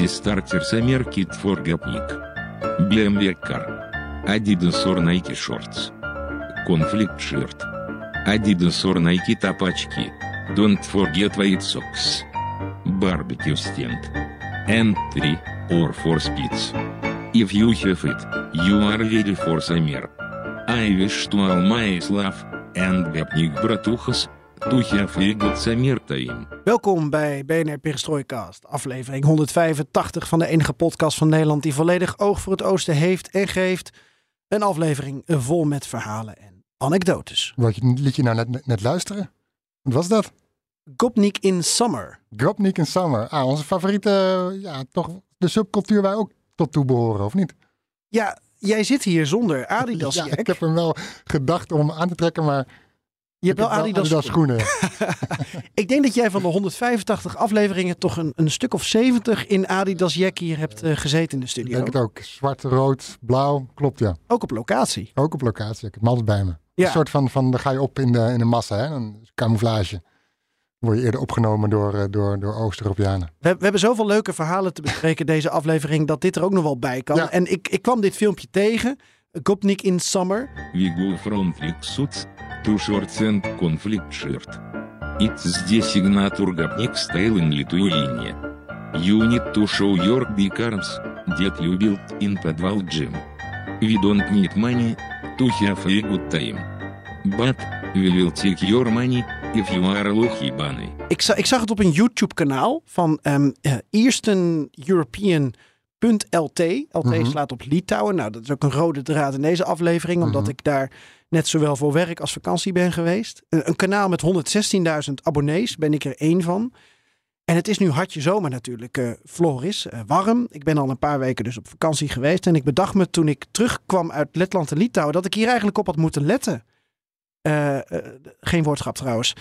Дистартер Summer Kit for Gapnik. BMW Car. Adidas or Nike Shorts. Conflict Shirt. Adidas or Nike тапочки. Don't forget white socks. Barbecue stand. And 3 or 4 speeds. If you have it, you are ready for summer. I wish to all my love and Gapnik Bratuchas Welkom bij BNR Perestroikast, aflevering 185 van de enige podcast van Nederland die volledig oog voor het oosten heeft en geeft. Een aflevering vol met verhalen en anekdotes. Wat je liet je nou net, net luisteren? Wat was dat? Gopnik in Summer. Gopnik in Summer. Ah, onze favoriete, ja, toch de subcultuur waar ook tot toe behoren, of niet? Ja, jij zit hier zonder Adidas ja, ik heb hem wel gedacht om hem aan te trekken, maar Je hebt ik wel Adidas, schoenen. Ik denk dat jij van de 185 afleveringen toch een, een stuk of 70 in Adidas jack hier hebt eh, gezeten in de Ik studio. denk het ook. Zwart, rood, blauw. Klopt, ja. Ook op locatie. Ook op locatie. Ik heb hem altijd bij me. Ja. Een soort van, van, dan ga je op in de, in de massa, hè. Een camouflage. Word je eerder opgenomen door, eh, door, door Oost-Europeanen. We, we hebben zoveel leuke verhalen te bespreken deze aflevering dat dit er ook nog wel bij kan. Ja. En ik, ik kwam dit filmpje tegen. Gopnik in Summer. We go from suits and conflict shirt. It's здесь style in Lithuania. You need to show your big arms that you built in подвал don't need money to have a good time. But we will take your money if you are lucky bunny. Ik, za ik zag het op een YouTube kanaal van ehm eh, Eastern European.lt. LT Mhm. slaat op Litouwen. Nou, dat is ook een rode draad in deze aflevering. Omdat Mhm. ik daar net zowel voor werk als vakantie ben geweest. Een, een kanaal met 116.000 abonnees. Ben ik er één van. En het is nu hartje zomer natuurlijk, eh Floris. eh, warm. Ik ben al een paar weken dus op vakantie geweest. En ik bedacht me toen ik terugkwam uit Letland en Litouwen... dat ik hier eigenlijk op had moeten letten. Eh, geen woordschap trouwens.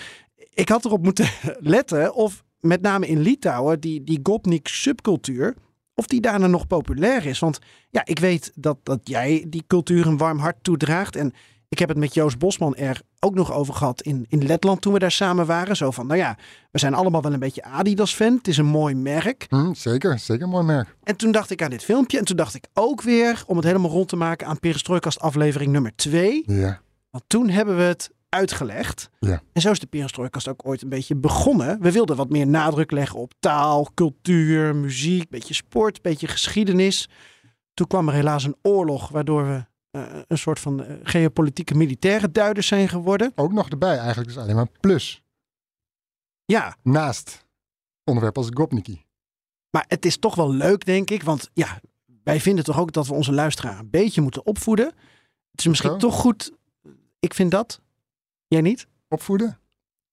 Ik had erop moeten letten of met name in Litouwen die, die Gopnik subcultuur... of die daarna nog populair is. Want ja, ik weet dat, dat jij die cultuur een warm hart toedraagt. En ik heb het met Joost Bosman er ook nog over gehad in, in Letland toen we daar samen waren. Zo van, nou ja, we zijn allemaal wel een beetje Adidas-fan. Het is een mooi merk. Hm, zeker, zeker een mooi merk. En toen dacht ik aan dit filmpje. En toen dacht ik ook weer, om het helemaal rond te maken... aan Perestroikast aflevering nummer 2. Ja, Want toen hebben we het uitgelegd. Ja. En zo is de Perestroikast ook ooit een beetje begonnen. We wilden wat meer nadruk leggen op taal, cultuur, muziek, beetje sport, beetje geschiedenis. Toen kwam er helaas een oorlog waardoor we eh, een soort van eh, geopolitieke militaire duiders zijn geworden. ook nog erbij eigenlijk. Dus alleen maar plus. Ja, Naast onderwerp als Gopniki. maar het is toch wel leuk, denk ik. Want ja, wij vinden toch ook dat we onze luisteraar een beetje moeten opvoeden. Het is misschien Zo? toch goed, ik vind dat. Jij niet? Opvoeden?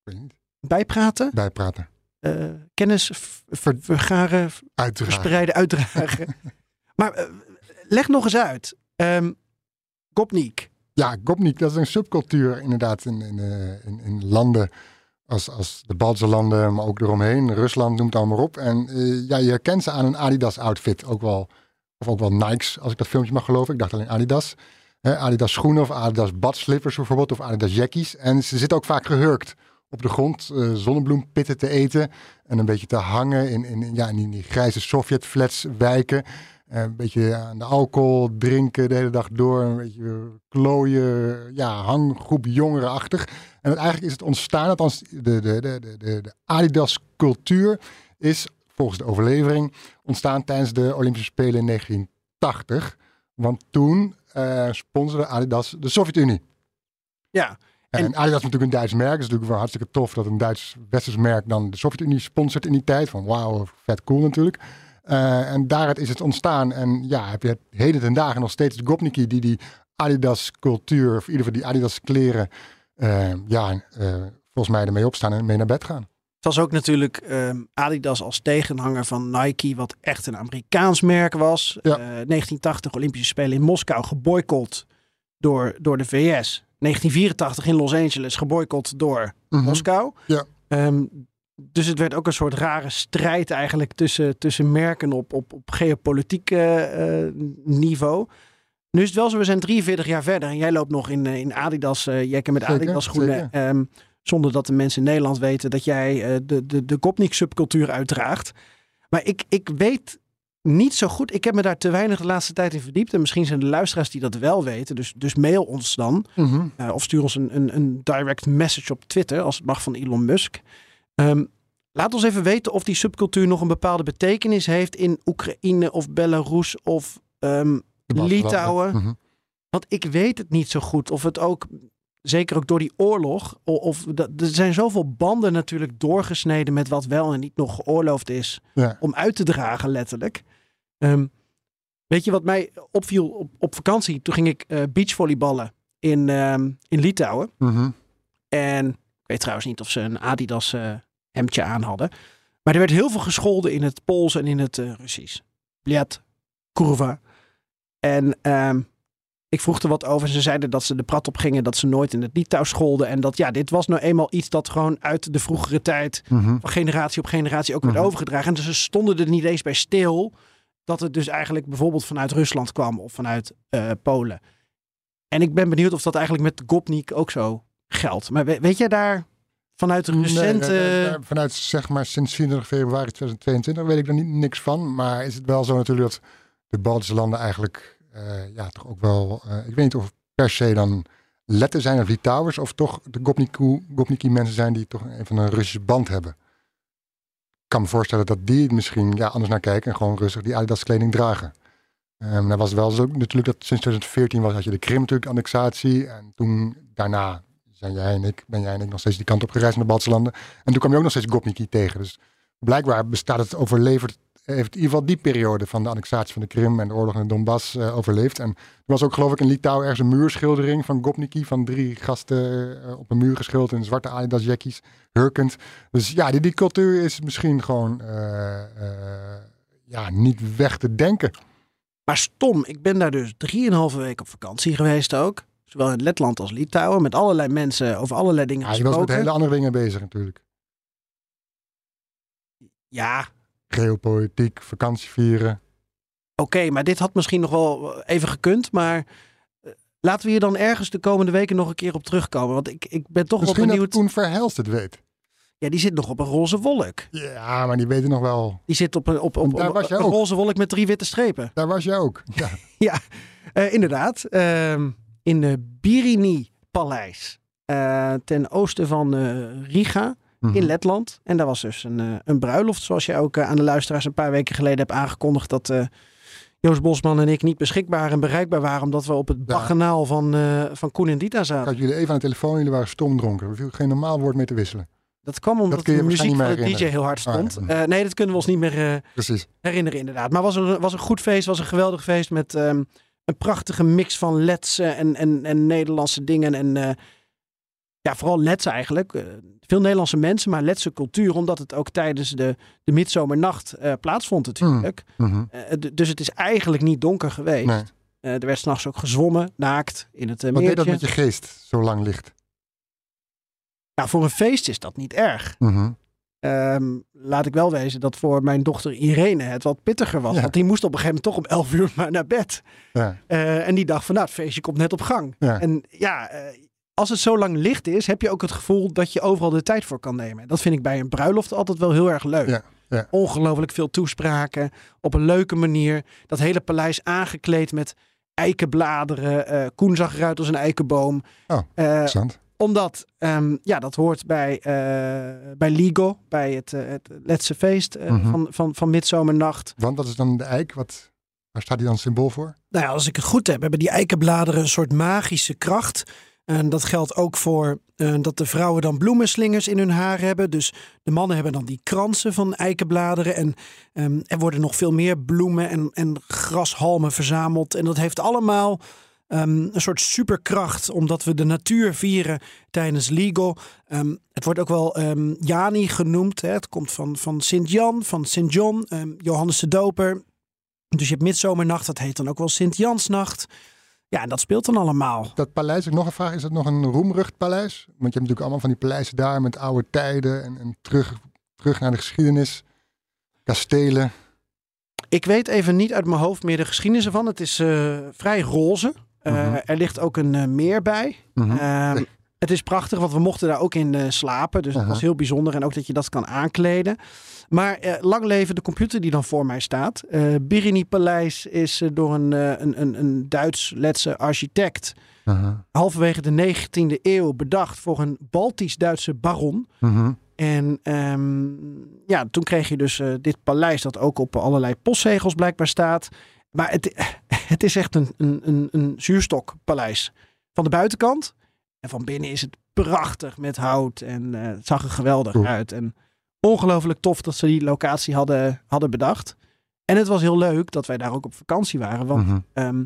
Ik weet niet. Bijpraten, Bijpraten. eh, kennis vergaren, Uiteraard. verspreiden, uitdragen. maar eh, leg nog eens uit. Ehm Gopnik. Ja, Gopnik, dat is een subcultuur inderdaad in, in, eh, in, in landen als, als de Baltische landen, maar ook eromheen. Rusland noemt het allemaal op. En ja, je herkent ze aan een Adidas outfit ook wel. Of ook wel Nikes, als ik dat filmpje mag geloven. Ik dacht alleen Adidas. Adidas schoenen of Adidas badslippers bijvoorbeeld. Of Adidas jackies. En ze zitten ook vaak gehurkt op de grond. eh zonnebloempitten te eten. En een beetje te hangen in, in, ja, in die grijze Sovjet-flats wijken. Eh, een beetje aan de alcohol drinken de hele dag door. Een beetje klooien. Ja, hanggroep jongerenachtig. En eigenlijk is het ontstaan, althans de, de, de, de, de, de Adidas cultuur is volgens de overlevering ontstaan tijdens de Olympische Spelen in 1980. Want toen eh sponsorde Adidas de Sovjet-Unie. Ja, En, En- Adidas is natuurlijk een Duits merk. Het is natuurlijk wel hartstikke tof dat een Duits-Westers merk dan de Sovjet-Unie sponsort in die tijd. Van wauw, vet cool natuurlijk. Eh, en daaruit is het ontstaan. En ja, heb je heden ten dagen nog steeds de Gopniki die die Adidas cultuur, of in ieder geval die Adidas kleren, eh, ja, volgens mij ermee opstaan en mee naar bed gaan. Het was ook natuurlijk ehm, Adidas als tegenhanger van Nike, wat echt een Amerikaans merk was. Ja. Eh, 1980 Olympische Spelen in Moskou geboycott door, door de VS. 1984 in Los Angeles geboycott door Mhm. Moskou. Ja. Ehm, dus het werd ook een soort rare strijd eigenlijk tussen, tussen merken op, op, op geopolitiek eh, niveau. Nu is het wel zo, we zijn 43 jaar verder en jij loopt nog in, eh, in Adidas, eh jekken met Zeker, Adidas schoenen. zeker. ehm, zonder dat de mensen in Nederland weten dat jij eh, de, de, de Gopnik subcultuur uitdraagt. Maar ik, ik weet niet zo goed. Ik heb me daar te weinig de laatste tijd in verdiept. En misschien zijn de luisteraars die dat wel weten. Dus, dus mail ons dan. Mhm. Eh, of stuur ons een, een, een direct message op Twitter, als het mag van Elon Musk. Ehm, laat ons even weten of die subcultuur nog een bepaalde betekenis heeft in Oekraïne of Belarus of Baltische Litouwen. Mhm. Want ik weet het niet zo goed of het ook, zeker ook door die oorlog, of dat, er zijn zoveel banden natuurlijk doorgesneden met wat wel en niet nog geoorloofd is Ja. om uit te dragen, letterlijk. Ehm, weet je wat mij opviel op, op vakantie? Toen ging ik eh, beachvolleyballen in, ehm, in Litouwen. Mhm. En ik weet trouwens niet of ze een Adidas eh, hemdje aan hadden. Maar er werd heel veel gescholden in het Pools en in het eh, Russisch. Bliat, kurva. En ehm, ik vroeg er wat over. Ze zeiden dat ze de prat op gingen, dat ze nooit in het Litouws scholden. En dat ja, dit was nou eenmaal iets dat gewoon uit de vroegere tijd Mhm. van generatie op generatie ook werd Mhm. overgedragen. En dus ze stonden er niet eens bij stil dat het dus eigenlijk bijvoorbeeld vanuit Rusland kwam of vanuit eh, Polen. En ik ben benieuwd of dat eigenlijk met Gopnik ook zo geldt. Maar we- weet jij daar vanuit recente... nee, nee, nee, vanuit zeg maar sinds 24 februari 2022 weet ik er niet, niks van. Maar is het wel zo natuurlijk dat de Baltische landen eigenlijk ja, toch ook wel... eh, ik weet niet of per se dan Letten zijn of Litouwers of toch de Gopniki mensen zijn die toch een van een Russische band hebben. Ik kan me voorstellen dat die misschien ja, anders naar kijken en gewoon rustig die Adidas kleding dragen. Ehm dat was wel zo natuurlijk dat sinds 2014 was, had je de Krim natuurlijk annexatie. En toen daarna zijn jij en ik, ben jij en ik nog steeds die kant op gereisd naar de Baltische landen. En toen kwam je ook nog steeds Gopniki tegen. Dus blijkbaar bestaat het overleverd, heeft in ieder geval die periode van de annexatie van de Krim en de oorlog in de Donbass eh, overleefd. En er was ook geloof ik in Litouwen ergens een muurschildering van Gopniki van drie gasten eh, op een muur geschilderd in zwarte Adidas jackies, hurkend. Dus ja, die, die cultuur is misschien gewoon eh, ja, niet weg te denken. Maar stom, ik ben daar dus drieënhalve week op vakantie geweest ook. Zowel in Letland als Litouwen. Met allerlei mensen over allerlei dingen Ja, je was met gesproken. hele andere dingen bezig natuurlijk. Ja, Geopolitiek, vakantie vieren. oké, maar dit had misschien nog wel even gekund. Maar eh, laten we hier dan ergens de komende weken nog een keer op terugkomen. Want ik, ik ben toch Misschien wel dat benieuwd. Koen Verhelst het weet. Ja, die zit nog op een roze wolk. Ja, maar die weten nog wel. Die zit op een, op, op, Daar op een ook. roze wolk met drie witte strepen. Daar was je ook. Ja. Eh, inderdaad. ehm, in de Birini-paleis. eh, ten oosten van eh, Riga. Mhm. in Letland. En daar was dus een, eh, een bruiloft, zoals je ook eh, aan de luisteraars een paar weken geleden hebt aangekondigd. Dat eh, Joost Bosman en ik niet beschikbaar en bereikbaar waren. Omdat we op het Ja. baggenaal van, van Koen en Dita Ik zaten. had jullie even aan de telefoon, jullie waren stomdronken. Er viel geen normaal woord mee te wisselen. Dat kwam omdat de muziek van de DJ meer heel hard stond. Ah, ja. Eh, nee, dat kunnen we ons niet meer Precies. herinneren inderdaad. Maar was een, was een goed feest, was een geweldig feest met ehm, een prachtige mix van Letse en, en, en Nederlandse dingen. En ja, vooral Letse eigenlijk. Eh, veel Nederlandse mensen, maar Letse cultuur. Omdat het ook tijdens de, de midzomernacht eh, plaatsvond natuurlijk. Mhm. Eh, dus het is eigenlijk niet donker geweest. Nee. Er werd s'nachts ook gezwommen, naakt, in het uh, Wat deed dat met je geest, zo lang licht? Nou, voor een feest is dat niet erg. Mhm. Ehm, laat ik wel wezen dat voor mijn dochter Irene het wat pittiger was. Ja. Want die moest op een gegeven moment toch om 11 uur maar naar bed. Ja. En die dacht van, nou, het feestje komt net op gang. Ja. En ja, als het zo lang licht is, heb je ook het gevoel dat je overal de tijd voor kan nemen. Dat vind ik bij een bruiloft altijd wel heel erg leuk. Ja, ja. Ongelooflijk veel toespraken, op een leuke manier. Dat hele paleis aangekleed met eikenbladeren. Eh Koen zag eruit als een eikenboom. Oh, Eh, Interessant. omdat, ehm, ja, dat hoort bij, eh, bij Ligo, bij het, het Letse feest Mhm. van, van, van midzomernacht. Want wat is dan de eik? Wat, waar staat die dan symbool voor? Nou ja, als ik het goed heb, hebben die eikenbladeren een soort magische kracht. En dat geldt ook voor eh, dat de vrouwen dan bloemenslingers in hun haar hebben. Dus de mannen hebben dan die kransen van eikenbladeren. En ehm, er worden nog veel meer bloemen en, en grashalmen verzameld. En dat heeft allemaal Ehm, een soort superkracht, omdat we de natuur vieren tijdens Legal. Ehm, het wordt ook wel Jani genoemd. Hè. Het komt van, van Sint-Jan, van Sint-John, Johannes de Doper. Dus je hebt midzomernacht, dat heet dan ook wel Sint-Jansnacht. Ja, en dat speelt dan allemaal. Dat paleis, ik nog een vraag, is dat nog een roemrucht paleis? Want je hebt natuurlijk allemaal van die paleizen daar met oude tijden en, en terug, terug naar de geschiedenis. Kastelen. Ik weet even niet uit mijn hoofd meer de geschiedenis ervan. Het is uh, vrij roze. Uh, uh-huh. Er ligt ook een uh, meer bij. Uh het is prachtig, want we mochten daar ook in uh, slapen. Dus dat was heel bijzonder. En ook dat je dat kan aankleden. Maar uh, lang leven de computer die dan voor mij staat. Uh, Birini Paleis is door een, een, een, een Duits-Letse architect. halverwege de 19e eeuw bedacht voor een Baltisch-Duitse baron. En um, ja, toen kreeg je dus dit paleis dat ook op allerlei postzegels blijkbaar staat. Maar het, het is echt een, een, een, een zuurstokpaleis. Van de buitenkant en van binnen is het prachtig met hout. En uh, het zag er geweldig uit. En ongelooflijk tof dat ze die locatie hadden, hadden bedacht. En het was heel leuk dat wij daar ook op vakantie waren. Want mhm. ehm,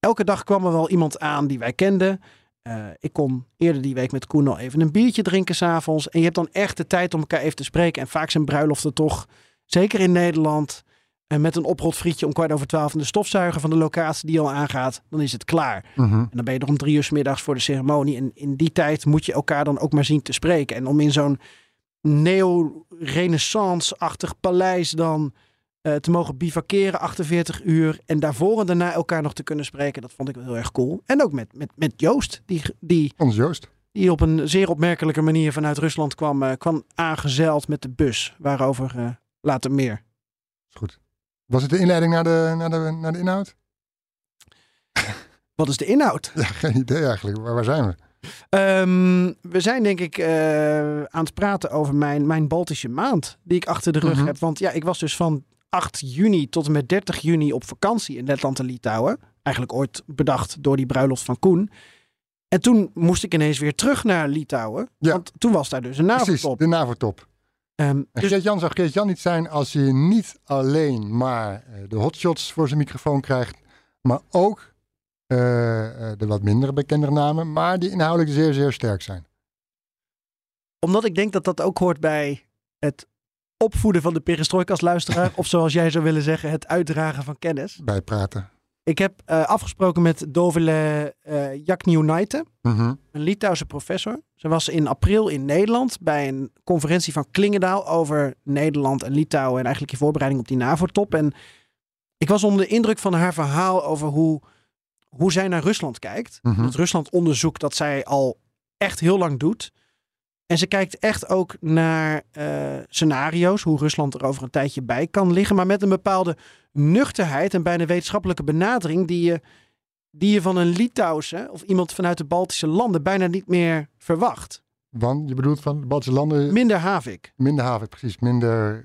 elke dag kwam er wel iemand aan die wij kenden. Uh, ik kon eerder die week met Koen al even een biertje drinken s'avonds. En je hebt dan echt de tijd om elkaar even te spreken. En vaak zijn bruiloften toch, zeker in Nederland, en met een oprot frietje om kwart over twaalf en de stofzuiger van de locatie die al aangaat, dan is het klaar. Mhm. En dan ben je er om drie uur s middags voor de ceremonie. En in die tijd moet je elkaar dan ook maar zien te spreken. En om in zo'n neo-renaissance-achtig paleis dan uh, te mogen bivakeren 48 uur. En daarvoor en daarna elkaar nog te kunnen spreken, dat vond ik wel heel erg cool. En ook met, met, met Joost, die, die, Ons Joost. die op een zeer opmerkelijke manier vanuit Rusland kwam, uh, kwam aangezeild met de bus. Waarover uh, later meer. Is goed. Was het de inleiding naar de, naar de, naar de inhoud? Wat is de inhoud? Ja, geen idee eigenlijk. Waar, waar zijn we? Um, we zijn denk ik uh, aan het praten over mijn, mijn Baltische maand die ik achter de rug -hmm. heb. Want ja, ik was dus van 8 juni tot en met 30 juni op vakantie in Letland en Litouwen. Eigenlijk ooit bedacht door die bruiloft van Koen. En toen moest ik ineens weer terug naar Litouwen. Ja. Want toen was daar dus een NAVO-top. Precies, de NAVO-top. Um, dus... Geert-Jan zou Geert-Jan niet zijn als hij niet alleen maar de hotshots voor zijn microfoon krijgt, maar ook uh, de wat minder bekende namen, maar die inhoudelijk zeer, zeer sterk zijn. Omdat ik denk dat dat ook hoort bij het opvoeden van de perestrojkas-luisteraar, of zoals jij zou willen zeggen, het uitdragen van kennis. Bijpraten. Ik heb uh, afgesproken met Dovile uh, Jakniunaite, een Litouwse professor. Ze was in april in Nederland bij een conferentie van Klingendaal over Nederland en Litouwen en eigenlijk in voorbereiding op die NAVO-top. En ik was onder de indruk van haar verhaal over hoe, hoe zij naar Rusland kijkt. Mm -hmm. Het Rusland-onderzoek dat zij al echt heel lang doet. En ze kijkt echt ook naar uh, scenario's, hoe Rusland er over een tijdje bij kan liggen, maar met een bepaalde nuchterheid en bijna wetenschappelijke benadering die je, die je van een Litouwse of iemand vanuit de Baltische landen bijna niet meer verwacht. Want je bedoelt van de Baltische landen. Minder havik. Minder havik, precies. Minder.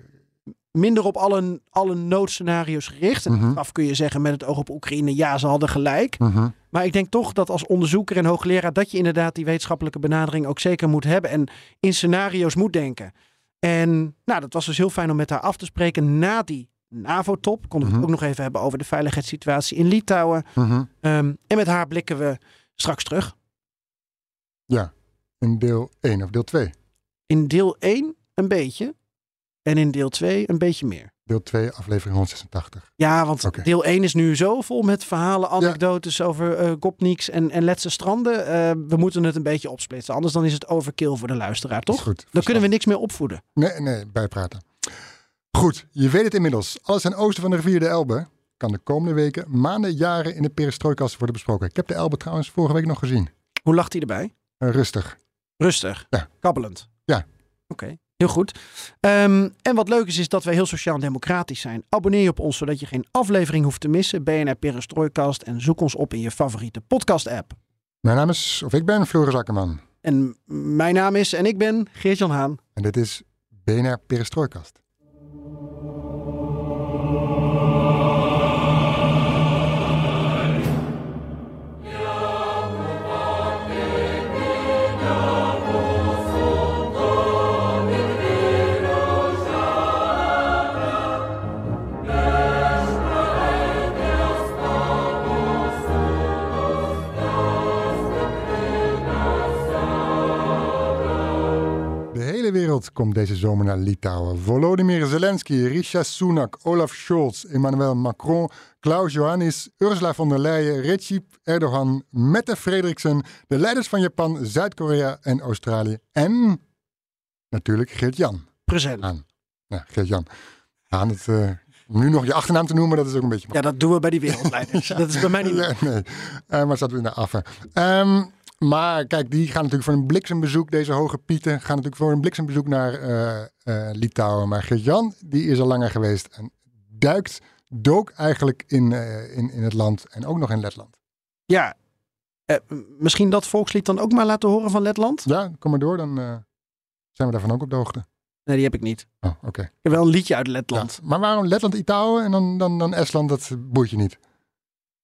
Minder op alle, alle noodscenario's gericht. En Mhm. af kun je zeggen met het oog op Oekraïne, ja, ze hadden gelijk. Mhm. Maar ik denk toch dat als onderzoeker en hoogleraar dat je inderdaad die wetenschappelijke benadering ook zeker moet hebben en in scenario's moet denken. En nou, dat was dus heel fijn om met haar af te spreken na die NAVO-top. Konden we Mhm. het ook nog even hebben over de veiligheidssituatie in Litouwen. Mhm. Ehm, en met haar blikken we straks terug. Ja, in deel 1 of deel 2. In deel 1 een beetje en in deel 2 een beetje meer. Deel 2, aflevering 186. Ja, want deel 1 is nu zo vol met verhalen, anekdotes over eh Gopniks en, en Letse stranden. Eh, we moeten het een beetje opsplitsen. Anders dan is het overkill voor de luisteraar, Is toch? goed. Dan kunnen we niks meer opvoeden. Nee, nee, bijpraten. Goed, je weet het inmiddels. Alles ten oosten van de rivier de Elbe kan de komende weken, maanden, jaren in de perestrojkast worden besproken. Ik heb de Elbe trouwens vorige week nog gezien. Hoe lacht hij erbij? Eh, rustig. Rustig. Ja. Kabbelend. Ja. Oké, heel goed. Ehm, en wat leuk is, is dat wij heel sociaal en democratisch zijn. Abonneer je op ons, zodat je geen aflevering hoeft te missen. BNR Perestrojkast en zoek ons op in je favoriete podcast-app. Mijn naam is, of ik ben Floris Akkerman. En mijn naam is, en ik ben Geert-Jan Haan. En dit is BNR Perestrojkast. Komt deze zomer naar Litouwen. Volodymyr Zelensky, Rishi Sunak, Olaf Scholz, Emmanuel Macron, Klaus Johannes, Ursula von der Leyen, Recep Erdogan, Mette Frederiksen, de leiders van Japan, Zuid-Korea en Australië. En natuurlijk Geert-Jan Present. aan. Ja, Geert-Jan. Aan het, eh, nu nog je achternaam te noemen, dat is ook een beetje Ja, dat doen we bij die wereldleiders. Dat is bij mij niet Nee, nee. Eh, maar zat weer naar af. Ehm, maar kijk, die gaan natuurlijk voor een bliksembezoek, deze hoge pieten, gaan natuurlijk voor een bliksembezoek naar eh, eh, Litouwen. Maar Geert-Jan, die is al langer geweest en duikt, dook eigenlijk in, eh, in, in het land en ook nog in Letland. Ja, misschien dat volkslied dan ook maar laten horen van Letland? Ja, kom maar door, dan zijn we daarvan ook op de hoogte. Nee, die heb ik niet. Oh, oké. Ik heb wel een liedje uit Ja. Letland. Maar waarom Letland, Litouwen en dan, dan, dan Estland, dat boeit je niet?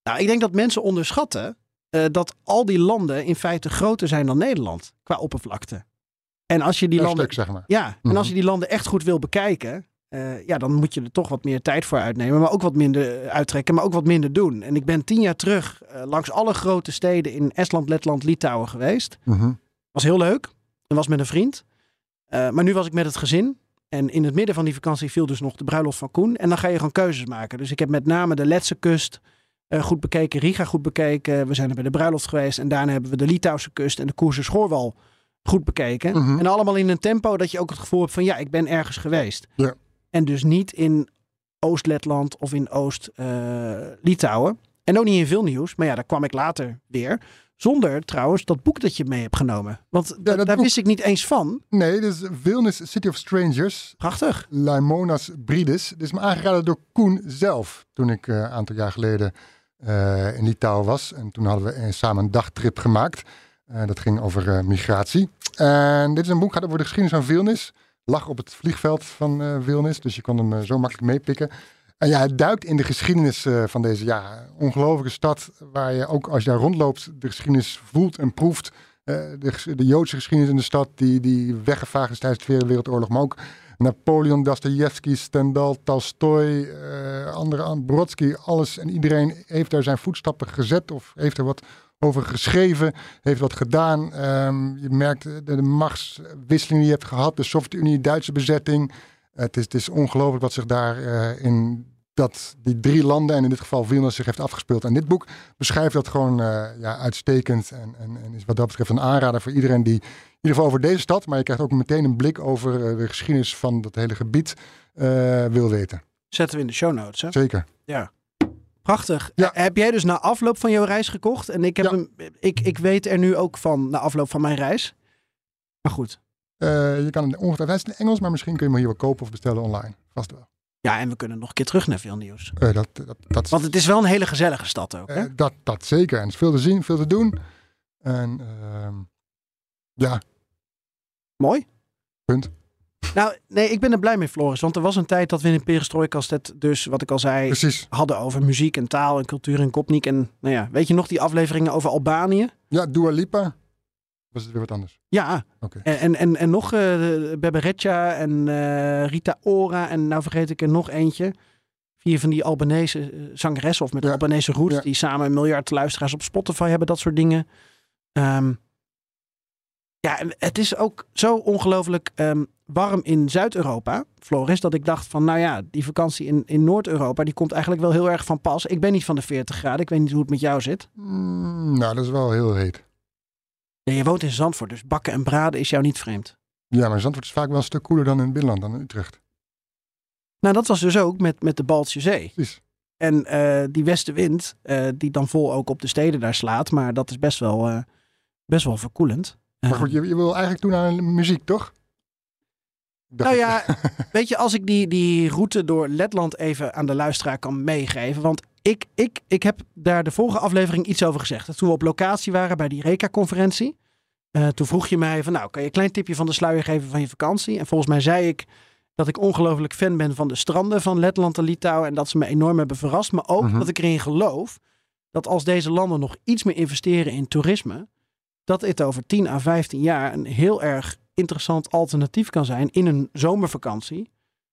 Nou, ik denk dat mensen onderschatten eh, dat al die landen in feite groter zijn dan Nederland qua oppervlakte. En als je die landen, stuk, zeg maar. ja, en Mhm. als je die landen echt goed wil bekijken, eh, ja, dan moet je er toch wat meer tijd voor uitnemen, maar ook wat minder uittrekken, maar ook wat minder doen. En ik ben tien jaar terug eh, langs alle grote steden in Estland, Letland, Litouwen geweest. Mhm. Was heel leuk. En was met een vriend. Eh, maar nu was ik met het gezin. En in het midden van die vakantie viel dus nog de bruiloft van Koen. En dan ga je gewoon keuzes maken. Dus ik heb met name de Letse kust eh, goed bekeken. Riga goed bekeken. We zijn er bij de bruiloft geweest. En daarna hebben we de Litouwse kust en de Koerse Schoorwal goed bekeken. Mhm. En allemaal in een tempo dat je ook het gevoel hebt van ja, ik ben ergens geweest. Ja. En dus niet in Oost-Letland of in Oost-Litouwen. en ook niet in veel nieuws. Maar ja, daar kwam ik later weer. Zonder trouwens dat boek dat je mee hebt genomen. Want dat daar boek- wist ik niet eens van. Nee, dus Vilnius City of Strangers, Prachtig. Laimonas Bridis. Dit is me aangeraden door Koen zelf. Toen ik eh, een aantal jaar geleden eh, in Litouwen was. En toen hadden we eh, samen een dagtrip gemaakt. Eh, dat ging over migratie. En dit is een boek, gaat over de geschiedenis van Vilnius. Lag op het vliegveld van Vilnius. Dus je kon hem zo makkelijk meepikken. En ja, het duikt in de geschiedenis van deze ja, ongelofelijke stad. Waar je ook als je daar rondloopt de geschiedenis voelt en proeft. De, de Joodse geschiedenis in de stad die, die weggevaagd is tijdens de Tweede Wereldoorlog. Maar ook Napoleon, Dostoevsky, Stendhal, Tolstoy, eh andere, an- Brodsky. Alles en iedereen heeft daar zijn voetstappen gezet of heeft er wat over geschreven, heeft wat gedaan. Ehm, je merkt de, de machtswisseling die je hebt gehad, de Sovjet-Unie, Duitse bezetting. het, is, het is ongelooflijk wat zich daar eh, in dat, die drie landen en in dit geval Vilnius zich heeft afgespeeld. En dit boek beschrijft dat gewoon eh, ja, uitstekend en, en, en is wat dat betreft een aanrader voor iedereen die in ieder geval over deze stad, maar je krijgt ook meteen een blik over eh, de geschiedenis van dat hele gebied eh, wil weten. Zetten we in de show notes. Hè? Zeker. Prachtig. Ja. Eh, Heb jij dus na afloop van jouw reis gekocht? En ik, heb Ja. hem, ik, ik weet er nu ook van na afloop van mijn reis. Maar goed. Je kan het ongetwijfeld, in Engels, maar misschien kun je hem hier wel kopen of bestellen online. Vast wel. Ja, en we kunnen nog een keer terug naar veel nieuws. Eh, dat, dat, dat, Want het is wel een hele gezellige stad ook. Hè? eh, dat, dat zeker. En er is veel te zien, veel te doen. En ehm, ja, Mooi. Punt. Nou, nee, ik ben er blij mee, Floris. Want er was een tijd dat we in de Perestrojkast het dus, wat ik al zei, precies. hadden over muziek en taal en cultuur en kopniek. En nou ja, weet je nog die afleveringen over Albanië? Ja, Dua Lipa. Was het weer wat anders? Ja, en, en, en, en nog Bebereccia en eh, Rita Ora en nou vergeet ik er nog eentje. Vier van die Albanese eh, zangeressen of met Ja. Albanese roots. Ja. Die samen een miljard luisteraars op Spotify hebben, dat soort dingen. Ehm, ja, en het is ook zo ongelooflijk ehm, warm in Zuid-Europa, Floris, dat ik dacht van, nou ja, die vakantie in, in Noord-Europa, die komt eigenlijk wel heel erg van pas. Ik ben niet van de 40 graden, ik weet niet hoe het met jou zit. Mm, nou, dat is wel heel heet. Ja, je woont in Zandvoort, dus bakken en braden is jou niet vreemd. Ja, maar Zandvoort is vaak wel een stuk koeler dan in het binnenland, dan in Utrecht. Nou, dat was dus ook met, met de Baltische Zee. Precies. En eh, die westenwind, eh, die dan vol ook op de steden daar slaat, maar dat is best wel, eh, best wel verkoelend. Maar goed, je, je wil eigenlijk toe naar muziek, toch? Nou ja, weet je, als ik die, die route door Letland even aan de luisteraar kan meegeven. Want ik, ik, ik heb daar de vorige aflevering iets over gezegd. Toen we op locatie waren bij die RECA-conferentie. eh, toen vroeg je mij van, nou, kan je een klein tipje van de sluier geven van je vakantie? En volgens mij zei ik dat ik ongelooflijk fan ben van de stranden van Letland en Litouwen. En dat ze me enorm hebben verrast. Maar ook Mhm. dat ik erin geloof dat als deze landen nog iets meer investeren in toerisme, dat dit over 10 à 15 jaar een heel erg interessant alternatief kan zijn in een zomervakantie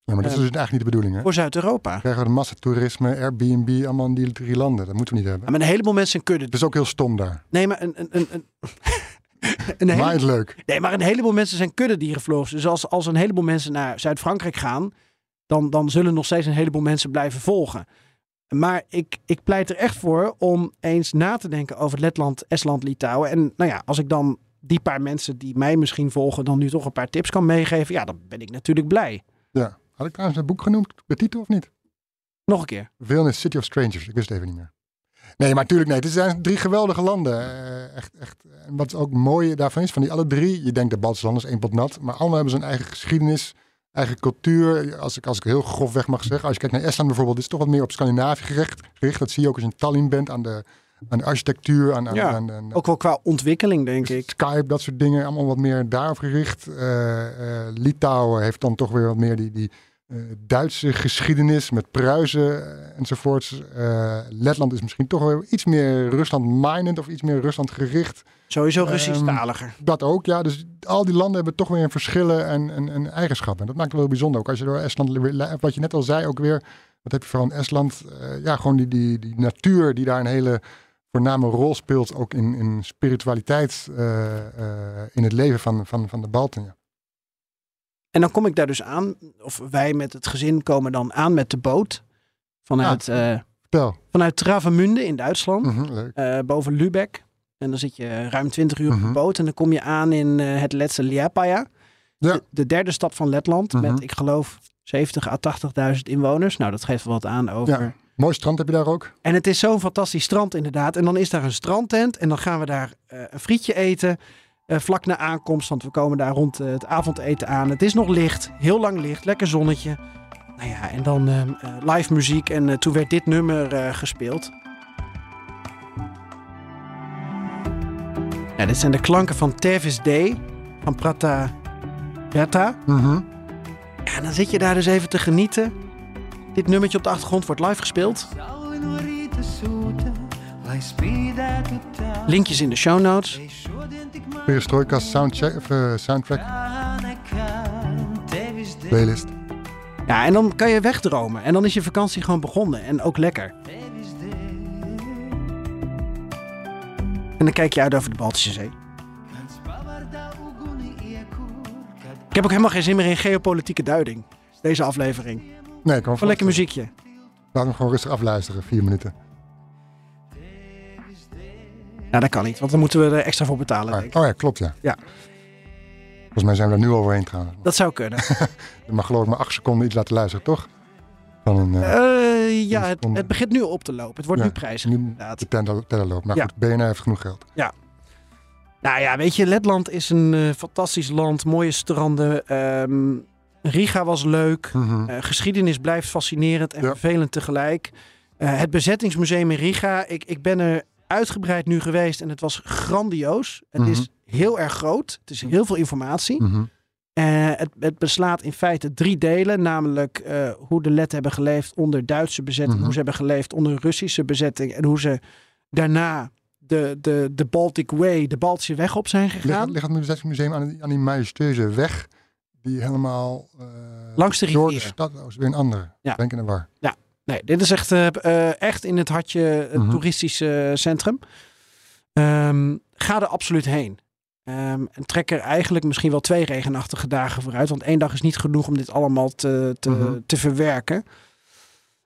Ja, maar dat is eh, dus eigenlijk niet de bedoeling, hè? voor Zuid-Europa. Krijgen we de massatoerisme, Airbnb, allemaal in die drie landen. Dat moeten we niet hebben. Ja, maar een heleboel mensen kunnen. Het is ook heel stom daar. Nee, maar een, een, een, een- Een hele- leuk. Nee, maar een heleboel mensen zijn kuddedierenvlogers. Dus als, als een heleboel mensen naar Zuid-Frankrijk gaan, dan, dan zullen nog steeds een heleboel mensen blijven volgen. Maar ik, ik pleit er echt voor om eens na te denken over Letland, Estland, Litouwen. En nou ja, als ik dan die paar mensen die mij misschien volgen, dan nu toch een paar tips kan meegeven, ja, dan ben ik natuurlijk blij. Ja. Had ik trouwens het boek genoemd, de titel of niet? Nog een keer. Vilnius City of Strangers. Ik wist het even niet meer. Nee, maar natuurlijk nee. Het zijn drie geweldige landen. Eh, echt, echt. En wat ook mooi daarvan is, van die alle drie. Je denkt de Baltische landen is één pot nat. Maar allemaal hebben ze een eigen geschiedenis, eigen cultuur. Als ik, als ik heel grofweg mag zeggen. Als je kijkt naar Estland bijvoorbeeld, is toch wat meer op Scandinavië gericht. gericht. Dat zie je ook als je in Tallinn bent aan de, aan de architectuur. Aan, aan, Ja, aan, aan- Ook wel qua ontwikkeling, denk ik. Skype, dat soort dingen, allemaal wat meer daarop gericht. Eh, Litouwen heeft dan toch weer wat meer die, die Duitse geschiedenis met Pruisen eh, enzovoorts. Eh, Letland is misschien toch wel iets meer Rusland-minded of iets meer Rusland gericht. Sowieso Ehm, Russisch-taliger. Dat ook, ja. Dus al die landen hebben toch weer verschillen en, en, en eigenschappen. En dat maakt het wel bijzonder. Ook als je door Estland, wat je net al zei, ook weer, wat heb je vooral in Estland? Eh, ja, gewoon die, die, die natuur die daar een hele voorname rol speelt, ook in, in spiritualiteit, eh, eh, in het leven van, van, van de Balten. Ja. En dan kom ik daar dus aan, of wij met het gezin komen dan aan met de boot. Vanuit, eh, Vertel. vanuit Travemünde in Duitsland, Mhm, eh, boven Lübeck. En dan zit je ruim 20 uur op Mhm. de boot. En dan kom je aan in eh, het Letse Liepaja. Ja. De, de derde stad van Letland. Mhm. Met, ik geloof, 70 à 80.000 inwoners. Nou, dat geeft wel wat aan over... Ja. Mooi strand heb je daar ook. En het is zo'n fantastisch strand inderdaad. En dan is daar een strandtent. En dan gaan we daar een frietje eten. Eh, vlak na aankomst. Want we komen daar rond eh, het avondeten aan. Het is nog licht. Heel lang licht. Lekker zonnetje. Nou ja, en dan ehm, eh, live muziek. En eh, toen werd dit nummer eh, gespeeld. Ja, dit zijn de klanken van Tevis Day. Van Prata Berta. Mhm. Ja, en dan zit je daar dus even te genieten. Dit nummertje op de achtergrond wordt live gespeeld. Linkjes in de show notes. Perestroika soundcheck, of, eh, soundtrack, playlist. Ja, en dan kan je wegdromen. En dan is je vakantie gewoon begonnen. En ook lekker. En dan kijk je uit over de Baltische Zee. Ik heb ook helemaal geen zin meer in geopolitieke duiding. Deze aflevering. Nee, ik kan Gewoon lekker muziekje. Laat hem gewoon rustig afluisteren, vier minuten. Nou, dat kan niet. Want dan moeten we er extra voor betalen. Ah, denk ik. oh ja, klopt ja. Ja. Volgens mij zijn we er nu overheen trouwens. Dat zou kunnen. Je mag geloof ik maar acht seconden iets laten luisteren, toch? Van een, eh, Eh, ja, het, het begint nu op te lopen. Het wordt Ja, nu prijzig. nu inderdaad. de teller, teller loopt. Maar Ja. goed, BNR heeft genoeg geld. Nou ja, weet je, Letland is een eh, fantastisch land. Mooie stranden. Ehm, Riga was leuk. Mhm. Geschiedenis blijft fascinerend en Ja. vervelend tegelijk. Het bezettingsmuseum in Riga. Ik, ik ben er uitgebreid nu geweest en het was grandioos. Het Mhm. is heel erg groot. Het is heel veel informatie. Mhm. Eh, het, het beslaat in feite drie delen. Namelijk eh, hoe de Letten hebben geleefd onder Duitse bezetting. Mhm. Hoe ze hebben geleefd onder Russische bezetting. En hoe ze daarna de, de, de Baltic Way, de Baltische weg op zijn Ligt, gegaan. ligt het museum aan die, aan die majestueuze weg die helemaal... eh, Langs de door rivier. de stad... Oh, is weer een andere. Ja. Denk in de war. Nee, dit is echt, eh, eh, echt in het hartje het Mhm. toeristische centrum. Ehm, ga er absoluut heen. Ehm, en trek er eigenlijk misschien wel twee regenachtige dagen vooruit. Want één dag is niet genoeg om dit allemaal te, te, Mhm. te verwerken.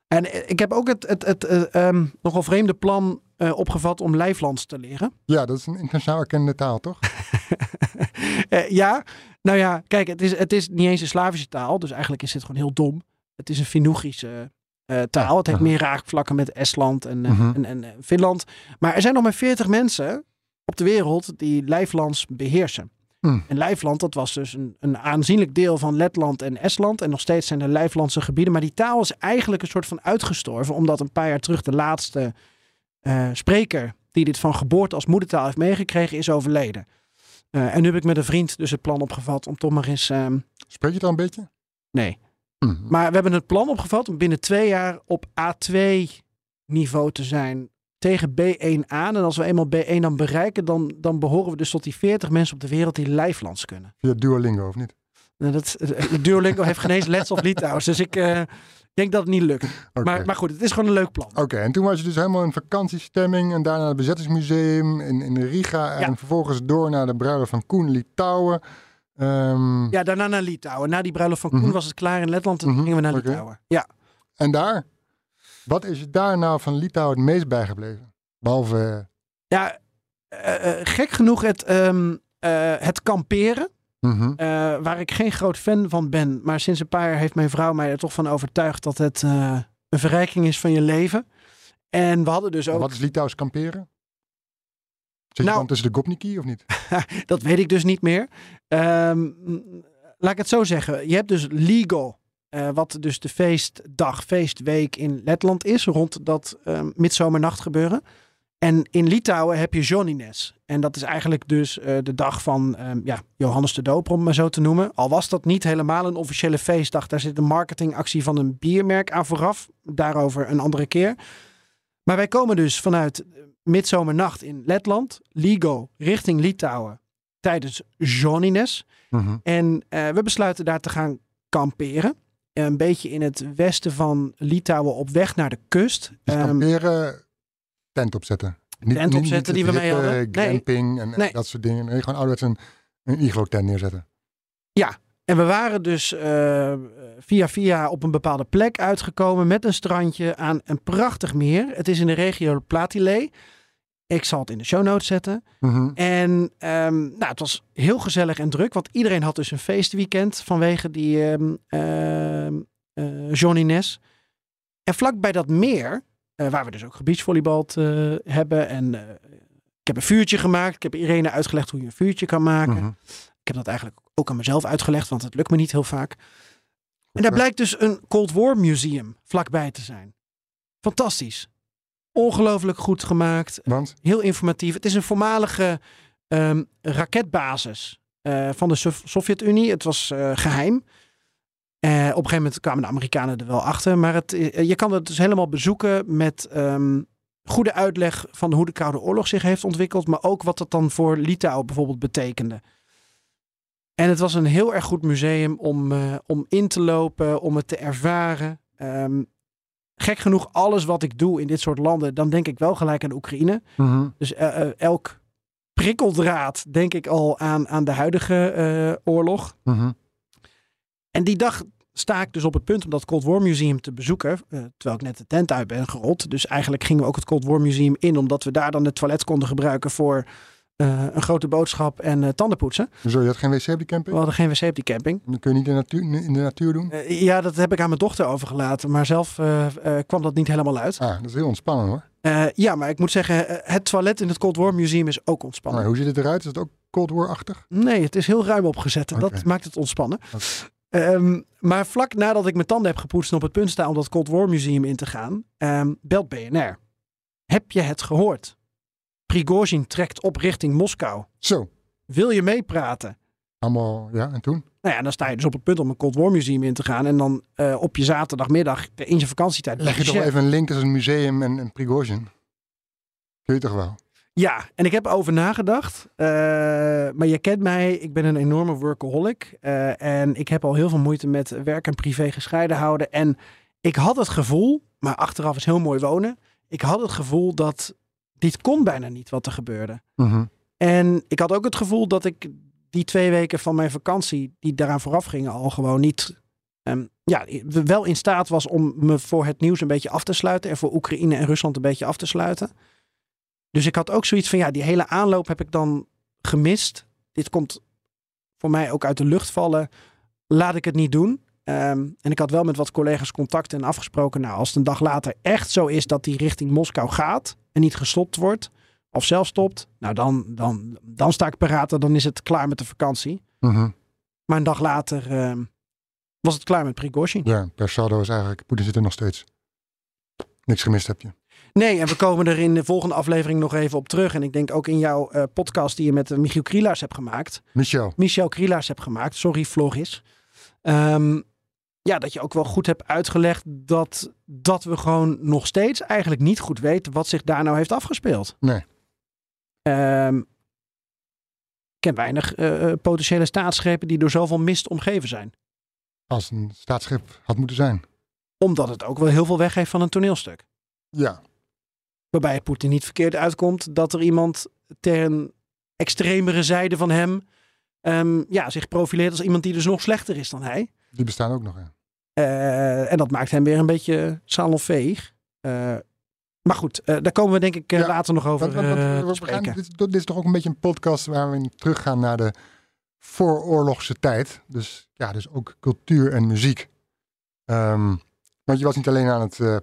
En ik heb ook het, het, het eh, ehm, nogal vreemde plan opgevat om Lijflands te leren. Ja, dat is een internationaal erkende taal, toch? Ja, nou ja, kijk, het is, het is niet eens een Slavische taal. Dus eigenlijk is dit gewoon heel dom. Het is een Finnoegrische eh, taal. Het heeft meer raakvlakken met Estland en, eh, Mhm. en, en, eh, Finland. Maar er zijn nog maar 40 mensen op de wereld die Lijflands beheersen. Hmm. En Lijfland, dat was dus een, een aanzienlijk deel van Letland en Estland. En nog steeds zijn er Lijflandse gebieden. Maar die taal is eigenlijk een soort van uitgestorven. Omdat een paar jaar terug de laatste spreker die dit van geboorte als moedertaal heeft meegekregen, is overleden. En nu heb ik met een vriend dus het plan opgevat om toch maar eens... ehm, Spreek je het al een beetje? nee, Mhm. maar we hebben het plan opgevat om binnen twee jaar op A2-niveau te zijn tegen B1 aan. En als we eenmaal B1 dan bereiken, dan, dan behoren we dus tot die 40 mensen op de wereld die Lijflands kunnen. Via Duolingo, of niet? Nou, dat, eh, Duolingo heeft geen eens les op Litouws. Dus ik, eh, denk dat het niet lukt. Maar, maar goed, het is gewoon een leuk plan. Oké, en toen was je dus helemaal in vakantiestemming en daarna naar het bezettingsmuseum in, in Riga en Ja. vervolgens door naar de bruiloft van Koen Litouwen. Ehm, Ja, daarna naar Litouwen. Na die bruiloft van Koen Mhm. was het klaar in Letland en Mhm, gingen we naar. Litouwen. Ja. En daar, wat is je daar nou van Litouwen het meest bijgebleven? Behalve, Ja, eh, eh, gek genoeg het, ehm, eh, het kamperen. mhm, eh, waar ik geen groot fan van ben. Maar sinds een paar jaar heeft mijn vrouw mij er toch van overtuigd dat het eh, een verrijking is van je leven. En we hadden dus ook, wat is Litouws kamperen? Zit je Nou- dan tussen de Gopniki of niet? dat weet ik dus niet meer. Ehm, laat ik het zo zeggen. Je hebt dus Ligo. eh, wat dus de feestdag, feestweek in Letland is. Rond dat ehm midzomernacht gebeuren. En in Litouwen heb je Jonines. En dat is eigenlijk dus eh, de dag van ehm, ja, Johannes de Doper, om het maar zo te noemen. Al was dat niet helemaal een officiële feestdag. Daar zit een marketingactie van een biermerk aan vooraf. Daarover een andere keer. Maar wij komen dus vanuit midzomernacht in Letland. Ligo richting Litouwen tijdens Jonines. Mhm. En eh, we besluiten daar te gaan kamperen. Een beetje in het westen van Litouwen op weg naar de kust. Dus Ehm, kamperen, tent opzetten. Niet, Tent opzetten niet die we mee hadden. Nee. Glamping en Nee. dat soort dingen. Nee, gewoon ouderwets een, een iglo-tent neerzetten. En we waren dus eh, via via op een bepaalde plek uitgekomen met een strandje aan een prachtig meer. Het is in de regio Platile. Ik zal het in de show notes zetten. Mhm. En ehm, nou, het was heel gezellig en druk, want iedereen had dus een feestweekend vanwege die Johnny Nes. En vlakbij dat meer, eh, waar we dus ook gebeachvolleybald eh hebben. En ik heb een vuurtje gemaakt. Ik heb Irene uitgelegd hoe je een vuurtje kan maken. Mhm. Heb dat eigenlijk ook aan mezelf uitgelegd, want het lukt me niet heel vaak. En daar blijkt dus een Cold War museum vlakbij te zijn. Fantastisch. Ongelooflijk goed gemaakt. Want? Heel informatief. Het is een voormalige ehm, raketbasis eh, van de Sov- Sovjet-Unie. Het was eh, geheim. Eh, op een gegeven moment kwamen de Amerikanen er wel achter. Maar het, je kan het dus helemaal bezoeken met ehm, goede uitleg van hoe de Koude Oorlog zich heeft ontwikkeld. Maar ook wat dat dan voor Litouwen bijvoorbeeld betekende. En het was een heel erg goed museum om, eh, om in te lopen, om het te ervaren. Ehm, gek genoeg, alles wat ik doe in dit soort landen, dan denk ik wel gelijk aan Oekraïne. Mhm. Dus eh, eh, elk prikkeldraad denk ik al aan, aan de huidige oorlog. Mhm. En die dag sta ik dus op het punt om dat Cold War Museum te bezoeken. terwijl ik net de tent uit ben gerold. Dus eigenlijk gingen we ook het Cold War Museum in. Omdat we daar dan het toilet konden gebruiken voor een grote boodschap en eh, tandenpoetsen. Zo, je had geen wc op die camping? We hadden geen wc op die camping. Dat kun je niet in de natuur, in de natuur doen? Eh, ja, dat heb ik aan mijn dochter overgelaten. Maar zelf eh, eh, kwam dat niet helemaal uit. Ah, dat is heel ontspannen hoor. Eh, ja, maar ik moet zeggen, eh, het toilet in het Cold War Museum is ook ontspannen. Maar hoe ziet het eruit? Is het ook Cold War-achtig? Nee, het is heel ruim opgezet en dat maakt het ontspannen. Ehm, maar vlak nadat ik mijn tanden heb gepoetst en op het punt sta om dat Cold War Museum in te gaan, ehm, belt BNR. Heb je het gehoord? Prigozhin trekt op richting Moskou. Zo, Wil je meepraten? allemaal, ja, en toen? Nou ja, dan sta je dus op het punt om een Cold War Museum in te gaan. En dan eh, op je zaterdagmiddag in je vakantietijd. Leg je toch even een link tussen een museum en, en Prigozhin? Kun je toch wel? Ja, en ik heb erover nagedacht. Eh, maar je kent mij, ik ben een enorme workaholic. Eh, en ik heb al heel veel moeite met werk en privé gescheiden houden. En ik had het gevoel, maar achteraf is heel mooi wonen. Ik had het gevoel dat dit kon bijna niet wat er gebeurde. Mhm. En ik had ook het gevoel dat ik die twee weken van mijn vakantie, die daaraan vooraf gingen, al gewoon niet. ehm, ja, wel in staat was om me voor het nieuws een beetje af te sluiten. En voor Oekraïne en Rusland een beetje af te sluiten. Dus ik had ook zoiets van, ja, die hele aanloop heb ik dan gemist. Dit komt voor mij ook uit de lucht vallen. Laat ik het niet doen. Ehm, en ik had wel met wat collega's contact en afgesproken. Nou, als het een dag later echt zo is dat die richting Moskou gaat en niet gestopt wordt, of zelf stopt, nou dan, dan, dan sta ik paraat en dan is het klaar met de vakantie. Mhm. Maar een dag later ehm, was het klaar met Prigozhin. Ja, per saldo is eigenlijk, Poetin zit er nog steeds. Niks gemist heb je. Nee, en we komen er in de volgende aflevering nog even op terug. En ik denk ook in jouw eh, podcast die je met eh, Michiel Krielaars hebt gemaakt. Michel, Michel Krielaars hebt gemaakt. Sorry, Floris. Ehm, ja, dat je ook wel goed hebt uitgelegd dat, dat we gewoon nog steeds eigenlijk niet goed weten wat zich daar nou heeft afgespeeld. Nee. Ehm, ik ken weinig eh, eh, potentiële staatsgrepen die door zoveel mist omgeven zijn. als een staatsschip had moeten zijn. Omdat het ook wel heel veel weggeeft van een toneelstuk. Ja, Waarbij het Poetin niet verkeerd uitkomt dat er iemand ter extremere zijde van hem ehm, ja, zich profileert als iemand die dus nog slechter is dan hij. Die bestaan ook nog. Ja. Eh, en dat maakt hem weer een beetje salonveeg. Eh maar goed, eh, daar komen we denk ik Ja, later nog over Want- want- gaan- dit, dit is toch ook een beetje een podcast waar we teruggaan naar de vooroorlogse tijd. Dus ja, dus ook cultuur en muziek. Ehm, want je was niet alleen aan het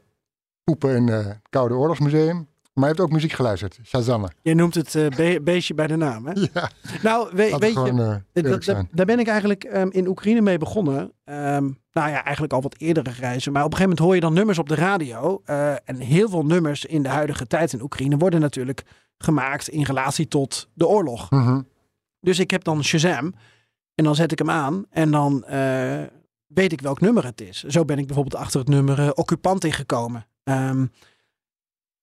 poepen in het Koude Oorlogsmuseum, maar je hebt ook muziek geluisterd. Shazam. Je noemt het eh, be- beestje bij de naam. Hè? Ja, Nou, we- weet je, gewoon eh, daar ben ik eigenlijk ehm, in Oekraïne mee begonnen. Ehm, nou ja, eigenlijk al wat eerdere reizen. Maar op een gegeven moment hoor je dan nummers op de radio. eh, en heel veel nummers in de huidige tijd in Oekraïne worden natuurlijk gemaakt in relatie tot de oorlog. Mhm. Dus ik heb dan Shazam. En dan zet ik hem aan. En dan weet ik welk nummer het is. Zo ben ik bijvoorbeeld achter het nummer Occupant ingekomen. Ehm,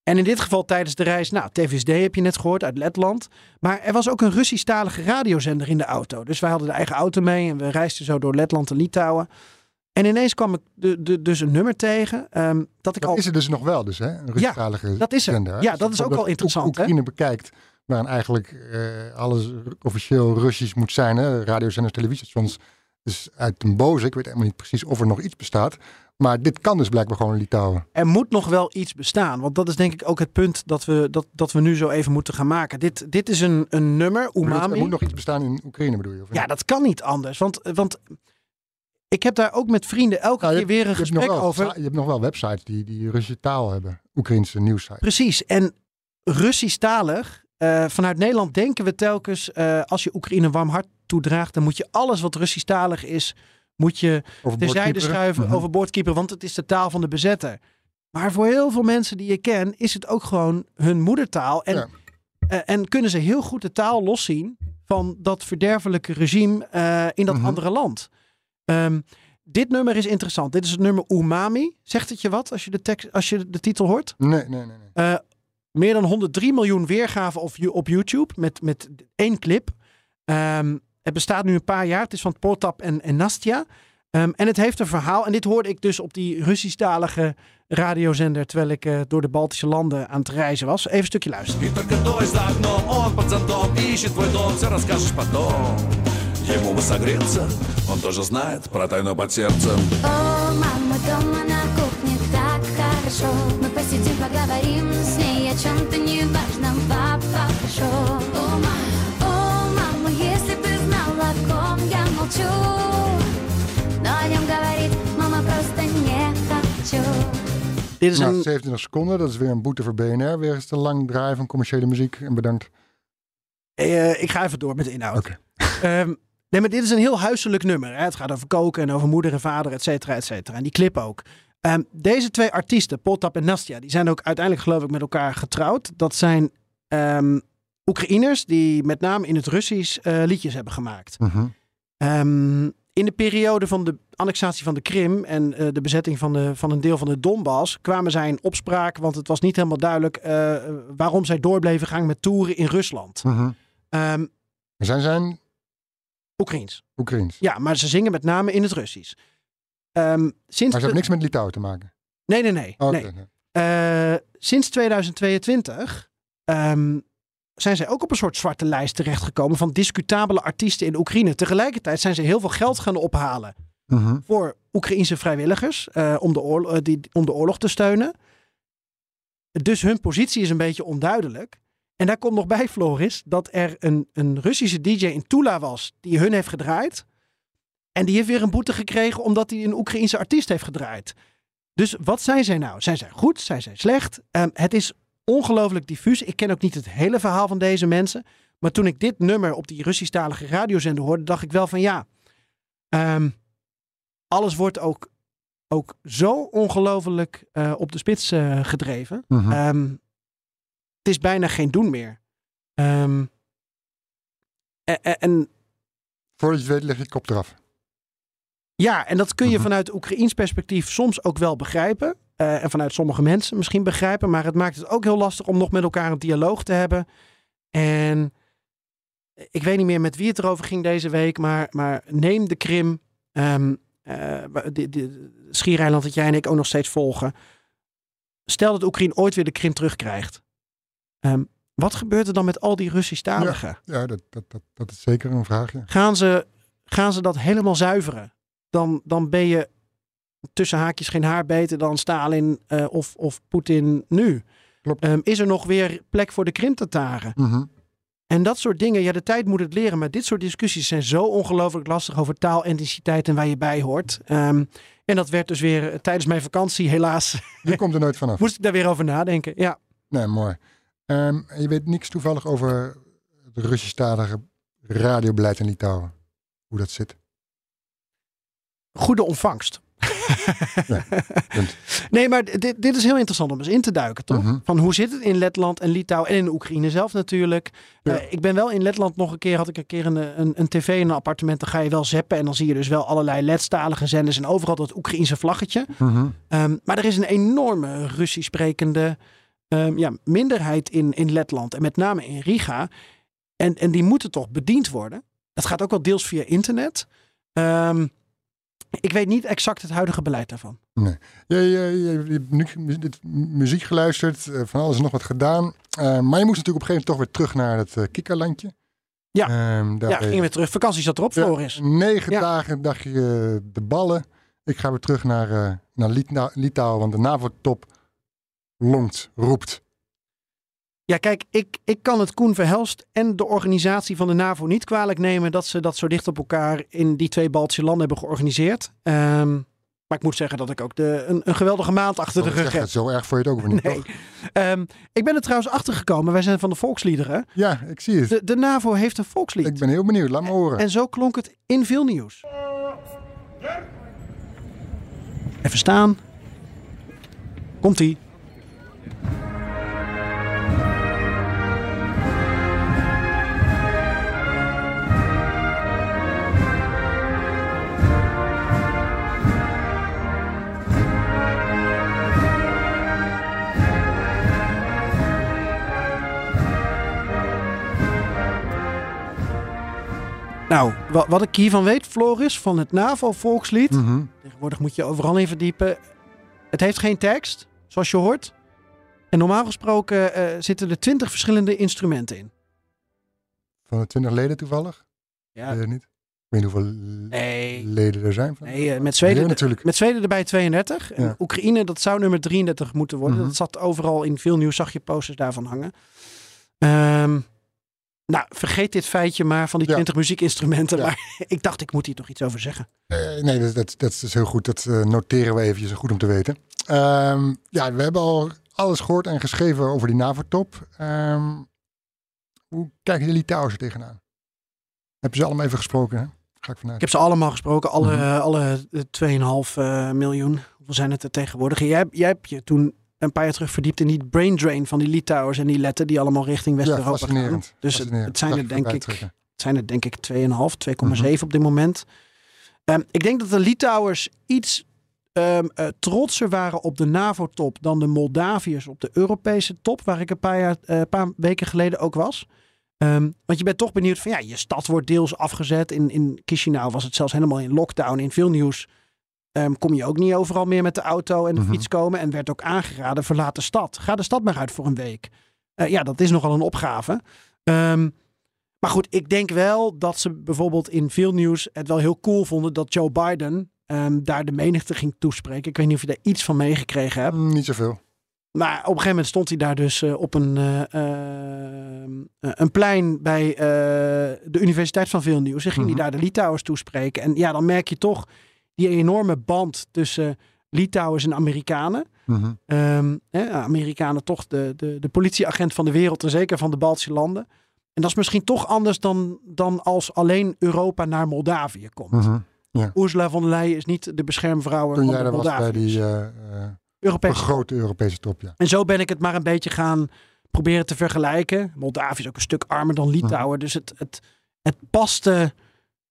en in dit geval tijdens de reis, nou, TVSD heb je net gehoord uit Letland. Maar er was ook een Russisch-talige radiozender in de auto. Dus wij hadden de eigen auto mee en we reisden zo door Letland en Litouwen. En ineens kwam ik de, de, dus een nummer tegen. ehm, dat ik Dat al. is er dus nog wel, dus, hè? Een Russisch-talige dat is er. zender. Ja, Dus dat is ook wel interessant, hè? Oekraïne bekijkt, waarin eigenlijk eh, alles officieel Russisch moet zijn. Hè? Radiozenders, televisiestations. Dus uit een boze. Ik weet helemaal niet precies of er nog iets bestaat. Maar dit kan dus blijkbaar gewoon in Litouwen. er moet nog wel iets bestaan. Want dat is denk ik ook het punt dat we, dat, dat we nu zo even moeten gaan maken. Dit, dit is een, een nummer, Umami. Er moet nog iets bestaan in Oekraïne, bedoel je? Of Ja, dat kan niet anders. Want, want ik heb daar ook met vrienden elke Nou, je keer weer een gesprek wel, over. Je hebt nog wel websites die, die Russische taal hebben. Oekraïnse nieuwsites. Precies. En Russisch-talig. eh, vanuit Nederland denken we telkens, eh, als je Oekraïne een warm hart toedraagt, dan moet je alles wat Russisch-talig is, moet je terzijde schuiven, Mhm. overboord keeper, want het is de taal van de bezetter. Maar voor heel veel mensen die je ken, is het ook gewoon hun moedertaal. En, Ja. eh, en kunnen ze heel goed de taal loszien van dat verderfelijke regime eh, in dat Mhm. andere land. Ehm, dit nummer is interessant. Dit is het nummer Umami. Zegt het je wat als je de, tekst, als je de titel hoort? Nee, nee, nee. nee. Eh, meer dan 103 miljoen weergaven op, op YouTube met, met één clip. Ehm, het bestaat nu een paar jaar. Het is van Potap en, en Nastja. Ehm, en het heeft een verhaal. En dit hoorde ik dus op die Russisch-talige radiozender... terwijl ik eh, door de Baltische landen aan het reizen was. Even een stukje luisteren. И только дождь за окном, он под зонтом ищет твой дом, все расскажешь потом. Ему бы согреться, он тоже знает про тайну под сердцем. О, мама, дома на кухне так хорошо Мы посидим, поговорим Dit is Nou, een... 27 seconden. Dat is weer een boete voor BNR. Weer eens te lang draaien van commerciële muziek. En bedankt. eh, ik ga even door met de inhoud. Oké. Ehm, nee, maar dit is een heel huiselijk nummer. Hè? Het gaat over koken en over moeder en vader, et cetera, et cetera. En die clip ook. Ehm, deze twee artiesten, Potap en Nastja, die zijn ook uiteindelijk geloof ik met elkaar getrouwd. Dat zijn ehm Oekraïners die met name in het Russisch eh, liedjes hebben gemaakt. Ehm, in de periode van de annexatie van de Krim en eh, de bezetting van, de, van een deel van de Donbass kwamen zij in opspraak, want het was niet helemaal duidelijk eh, waarom zij door bleven gaan met toeren in Rusland. Mhm. Ehm Zijn zijn Oekraïens. Oekraïens. Ja, maar ze zingen met name in het Russisch. Ehm, sinds Maar ze de- hebben niks met Litouwen te maken. Nee, nee, nee. Oké, nee. nee. Eh, sinds 2022 ehm, zijn zij ook op een soort zwarte lijst terechtgekomen van discutabele artiesten in Oekraïne. Tegelijkertijd zijn ze heel veel geld gaan ophalen Mhm. voor Oekraïnse vrijwilligers eh, om, de oorlog, eh, die, om de oorlog te steunen. Dus hun positie is een beetje onduidelijk. En daar komt nog bij, Floris, dat er een, een Russische DJ in Tula was die hun heeft gedraaid. En die heeft weer een boete gekregen omdat hij een Oekraïense artiest heeft gedraaid. Dus wat zijn zij nou? Zijn zij goed? Zijn zij slecht? Ehm, het is ongelooflijk diffuus. Ik ken ook niet het hele verhaal van deze mensen. Maar toen ik dit nummer op die Russisch-talige radiozender hoorde, dacht ik wel van ja. ehm, alles wordt ook, ook zo ongelooflijk eh, op de spits eh, gedreven. Mhm. Ehm, het is bijna geen doen meer. Ehm, en, en- en Voordat je het weet leg je kop eraf. ja, en dat kun je Mhm. vanuit Oekraïns perspectief soms ook wel begrijpen. Eh, en vanuit sommige mensen misschien begrijpen. Maar het maakt het ook heel lastig om nog met elkaar een dialoog te hebben. En ik weet niet meer met wie het erover ging deze week. Maar, maar neem de Krim. die, Schiereiland dat jij en ik ook nog steeds volgen. Stel dat Oekraïne ooit weer de Krim terugkrijgt. Ehm, wat gebeurt er dan met al die Russisch-taligen? Ja, dat, dat, dat, dat is zeker een vraagje. Gaan, ze, gaan ze dat helemaal zuiveren? Dan, dan ben je tussen haakjes geen haar beter dan Stalin eh, of, of Poetin nu. Klopt. Ehm, is er nog weer plek voor de Krim-Tataren? Mhm. En dat soort dingen, ja, de tijd moet het leren. Maar dit soort discussies zijn zo ongelooflijk lastig over taal, etniciteit en waar je bij hoort. Ehm, en dat werd dus weer eh, tijdens mijn vakantie, helaas, Je komt er nooit vanaf. moest ik daar weer over nadenken. Ja, Nee, mooi. Ehm, je weet niks toevallig over het Russisch-talige radiobeleid in Litouwen. Hoe dat zit. goede ontvangst. Nee, maar dit, dit is heel interessant om eens in te duiken, toch? Mhm. Van hoe zit het in Letland en Litouwen en in Oekraïne zelf natuurlijk. Ja. Eh, ik ben wel in Letland nog een keer, had ik een keer een, een, een tv in een appartement. Dan ga je wel zeppen en dan zie je dus wel allerlei Letstalige zenders en overal dat Oekraïense vlaggetje. Mhm. Ehm, maar er is een enorme Russisch sprekende ehm, ja, minderheid in, in Letland. En met name in Riga. En, en die moeten toch bediend worden. Dat gaat ook wel deels via internet. Ehm, ik weet niet exact het huidige beleid daarvan. Je, je, je, je hebt nu dit muziek geluisterd, eh, van alles en nog wat gedaan. Eh, maar je moest natuurlijk op een gegeven moment toch weer terug naar het uh, kikkerlandje. Ja. Ehm, daar ja, ben je- gingen we terug. Vakantie zat erop, Ja, Floris. Negen Ja. dagen dacht je eh, de ballen. Ik ga weer terug naar, eh, naar Lit- Litouwen, want de NAVO-top longt, roept. Ja, kijk, ik, ik kan het Koen Verhelst en de organisatie van de NAVO niet kwalijk nemen dat ze dat zo dicht op elkaar in die twee Baltische landen hebben georganiseerd. Ehm, maar ik moet zeggen dat ik ook de, een, een geweldige maand achter de Ik rug heb. het, zo erg voor je het ook weer niet, Nee. Ehm, ik ben er trouwens achter gekomen. Wij zijn van de volksliederen. Ja, ik zie het. De, de NAVO heeft een volkslied. Ik ben heel benieuwd, laat me horen. En zo klonk het in veel nieuws. Even staan. Komt-ie. Nou, wa- wat ik hiervan weet, Floris, van het NAVO-volkslied. Mhm. Tegenwoordig moet je overal in verdiepen. Het heeft geen tekst, zoals je hoort. En normaal gesproken eh, zitten er twintig verschillende instrumenten in. Van de 20 leden toevallig? Ja. Weet je niet? Ik weet niet hoeveel Nee. leden er zijn. Van. Nee, eh, met Zweden, natuurlijk. met Zweden erbij 32. En Ja. Oekraïne, dat zou nummer 33 moeten worden. Mhm. Dat zat overal in veel nieuws, zag je posters daarvan hangen. Ehm, nou, vergeet dit feitje maar van die Ja. 20 muziekinstrumenten. Ja. Maar ik dacht, ik moet hier toch iets over zeggen. Eh, nee, dat, dat, dat is heel goed. Dat eh, noteren we eventjes. Goed om te weten. Ehm, ja, we hebben al alles gehoord en geschreven over die NAVO-top. Ehm, hoe kijken de Litouwers er tegenaan? Hebben ze allemaal even gesproken? Hè? Ga ik vanuit. Ik heb ze allemaal gesproken, alle, Mhm. alle eh, 2,5 eh, miljoen. Hoeveel zijn het er tegenwoordig? Jij, jij hebt je toen een paar jaar terug verdiept in die brain drain van die Litouwers en die letten die allemaal richting ja, West-Europa gaan. fascinerend. Dus het, zijn er denk ik, het zijn er denk ik 2,5, 2,7 Mhm. op dit moment. Ehm, ik denk dat de Litouwers iets eh, trotser waren op de NAVO-top dan de Moldaviërs op de Europese top, waar ik een paar, jaar, eh, paar weken geleden ook was. Ehm, want je bent toch benieuwd van ja, je stad wordt deels afgezet. In, in Chisinau was het zelfs helemaal in lockdown. In veel nieuws ehm, kom je ook niet overal meer met de auto en de Mhm. fiets komen. En werd ook aangeraden, verlaat de stad. Ga de stad maar uit voor een week. Eh, ja, dat is nogal een opgave. Ehm, maar goed, ik denk wel dat ze bijvoorbeeld in veel nieuws het wel heel cool vonden dat Joe Biden ehm, daar de menigte ging toespreken. Ik weet niet of je daar iets van meegekregen hebt. Mm, Niet zoveel. Maar op een gegeven moment stond hij daar dus eh, op een, eh, een plein bij de Universiteit van Vilnius. En ging Mhm. hij daar de Litouwers toespreken. En ja, dan merk je toch die enorme band tussen Litouwers en Amerikanen. Mhm. Ehm, Amerikanen toch de, de, de politieagent van de wereld en zeker van de Baltische landen. En dat is misschien toch anders dan, dan als alleen Europa naar Moldavië komt. Mhm. Ursula von der Leyen is niet de beschermvrouw Toen van jij was bij die eh, eh, Europese grote Europese top, ja. En zo ben ik het maar een beetje gaan proberen te vergelijken. Moldavië is ook een stuk armer dan Litouwen. Dus het, het, het paste,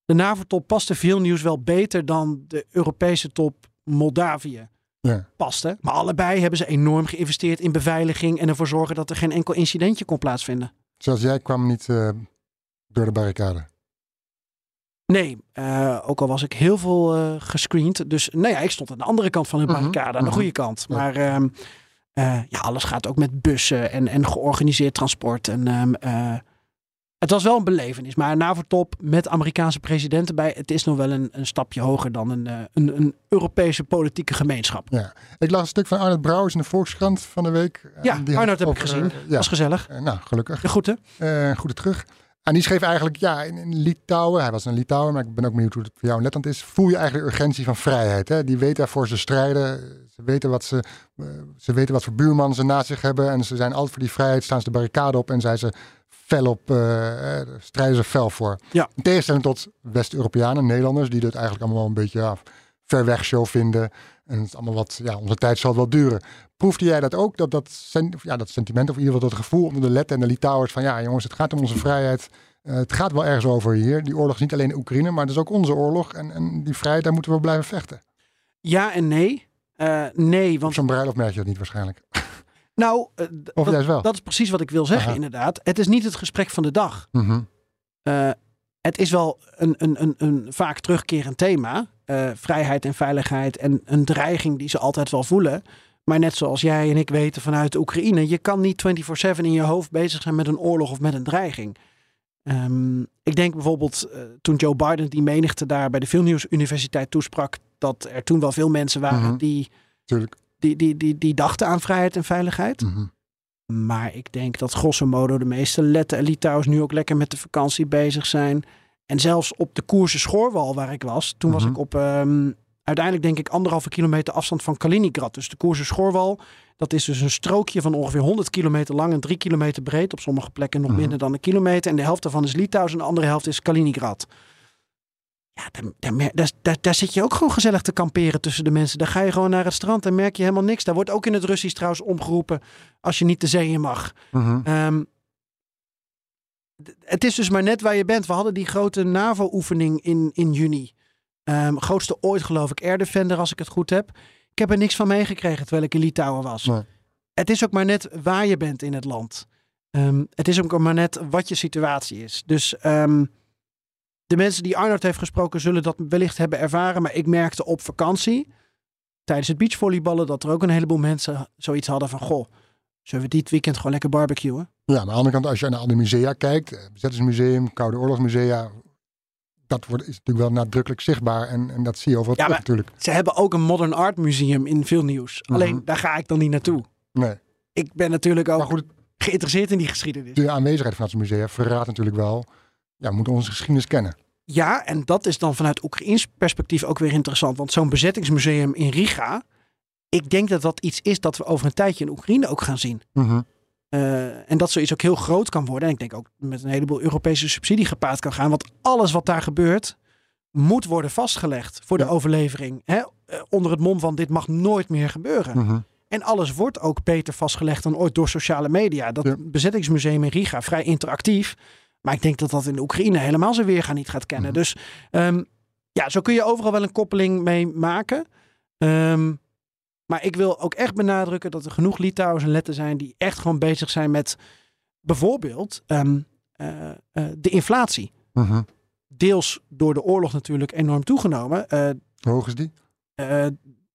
de NAVO-top paste veel nieuws wel beter dan de Europese top Moldavië ja. paste. Maar allebei hebben ze enorm geïnvesteerd in beveiliging en ervoor zorgen dat er geen enkel incidentje kon plaatsvinden. Zoals jij kwam niet eh, door de barricade. Nee, eh, ook al was ik heel veel eh, gescreend. Dus nou ja, ik stond aan de andere kant van de Mhm, barricade, aan de mhm. goede kant. Ja. Maar ehm, eh, ja, alles gaat ook met bussen en, en georganiseerd transport. En ehm, eh, het was wel een belevenis. Maar een NAVO-top met Amerikaanse presidenten bij, het is nog wel een, een stapje hoger dan een, eh, een, een Europese politieke gemeenschap. Ja. Ik las een stuk van Arnold Brouwers in de Volkskrant van de week. Ja, die Arnold heb ik gezien. ja, Was gezellig. Eh, nou, gelukkig. De groeten. Eh goede terug. En die schreef eigenlijk, ja, in, in Litouwen, hij was een Litouwer, maar ik ben ook benieuwd hoe het voor jou in Letland is, voel je eigenlijk de urgentie van vrijheid. Hè? Die weten waarvoor ze strijden, ze weten, wat ze, ze weten wat voor buurman ze naast zich hebben en ze zijn altijd voor die vrijheid, staan ze de barricade op en zijn ze fel op, eh, strijden ze fel voor. Ja. In tegenstelling tot West-Europeanen, Nederlanders, die dit eigenlijk allemaal wel een beetje ja, ver weg show vinden. En het is allemaal wat, ja, onze tijd zal wel duren. Proefde jij dat ook, dat, dat, sen- ja, dat sentiment of in ieder geval dat gevoel onder de Letten en de Litouwers van ja jongens, het gaat om onze vrijheid. Eh, het gaat wel ergens over hier. Die oorlog is niet alleen Oekraïne, maar het is ook onze oorlog. En, en die vrijheid, daar moeten we blijven vechten. Ja en nee. Eh, nee, Op want zo'n bruiloft merk je dat niet waarschijnlijk. Nou, eh, Of dat, juist wel. dat is precies wat ik wil zeggen Aha. inderdaad. Het is niet het gesprek van de dag. Mhm. Eh, het is wel een, een, een, een vaak terugkerend thema. eh, vrijheid en veiligheid en een dreiging die ze altijd wel voelen. Maar net zoals jij en ik weten vanuit de Oekraïne, je kan niet 24/7 in je hoofd bezig zijn met een oorlog of met een dreiging. Ehm, ik denk bijvoorbeeld toen Joe Biden die menigte daar bij de Vilnius Universiteit toesprak, dat er toen wel veel mensen waren Mhm. die, Tuurlijk. Die, die, die, die dachten aan vrijheid en veiligheid. Mhm. Maar ik denk dat grosso modo de meeste Letten en Litouwers nu ook lekker met de vakantie bezig zijn. En zelfs op de Koerse Schoorwal waar ik was, toen was Mhm. ik op ehm, uiteindelijk denk ik anderhalve kilometer afstand van Kaliningrad. Dus de Koerse Schoorwal, dat is dus een strookje van ongeveer 100 kilometer lang en 3 kilometer breed. Op sommige plekken nog Mhm. minder dan een kilometer. En de helft daarvan is Litouws en de andere helft is Kaliningrad. Ja, daar, daar, daar, daar, zit je ook gewoon gezellig te kamperen tussen de mensen. Daar ga je gewoon naar het strand en merk je helemaal niks. Daar wordt ook in het Russisch trouwens omgeroepen als je niet de zee in mag. Mhm. Ehm, het is dus maar net waar je bent. We hadden die grote NAVO-oefening in, in juni. Ehm, grootste ooit geloof ik, Air Defender als ik het goed heb. Ik heb er niks van meegekregen terwijl ik in Litouwen was. Nee. Het is ook maar net waar je bent in het land. Ehm, het is ook maar net wat je situatie is. Dus de mensen die Arnold heeft gesproken zullen dat wellicht hebben ervaren. Maar ik merkte op vakantie, tijdens het beachvolleyballen, dat er ook een heleboel mensen zoiets hadden van... Goh, zullen we dit weekend gewoon lekker barbecuen? Ja, maar aan de andere kant, als je naar al die musea kijkt, eh, Bezettingsmuseum, Koude Oorlogsmusea, dat wordt, is natuurlijk wel nadrukkelijk zichtbaar en, en dat zie je overal Ja, terug natuurlijk. Ze hebben ook een modern art museum in veel nieuws. Mhm. Alleen daar ga ik dan niet naartoe. Nee. Ik ben natuurlijk ook goed, geïnteresseerd in die geschiedenis. de aanwezigheid van dat musea verraadt natuurlijk wel, ja, moeten onze geschiedenis kennen. Ja, en dat is dan vanuit Oekraïns perspectief ook weer interessant. Want zo'n bezettingsmuseum in Riga, ik denk dat dat iets is dat we over een tijdje in Oekraïne ook gaan zien. Mhm. Eh, en dat zoiets ook heel groot kan worden. En ik denk ook met een heleboel Europese subsidie gepaard kan gaan. Want alles wat daar gebeurt, moet worden vastgelegd voor de Ja. overlevering. Hè? Eh, onder het mom van dit mag nooit meer gebeuren. Mhm. En alles wordt ook beter vastgelegd dan ooit door sociale media. Dat Ja. bezettingsmuseum in Riga, vrij interactief. Maar ik denk dat dat in Oekraïne helemaal zijn weerga niet gaat kennen. Mhm. Dus ehm, ja, zo kun je overal wel een koppeling mee maken. Ehm, maar ik wil ook echt benadrukken dat er genoeg Litouwers en Letten zijn die echt gewoon bezig zijn met bijvoorbeeld ehm, eh, eh, de inflatie. Mhm. Deels door de oorlog natuurlijk enorm toegenomen. Eh, Hoe hoog is die?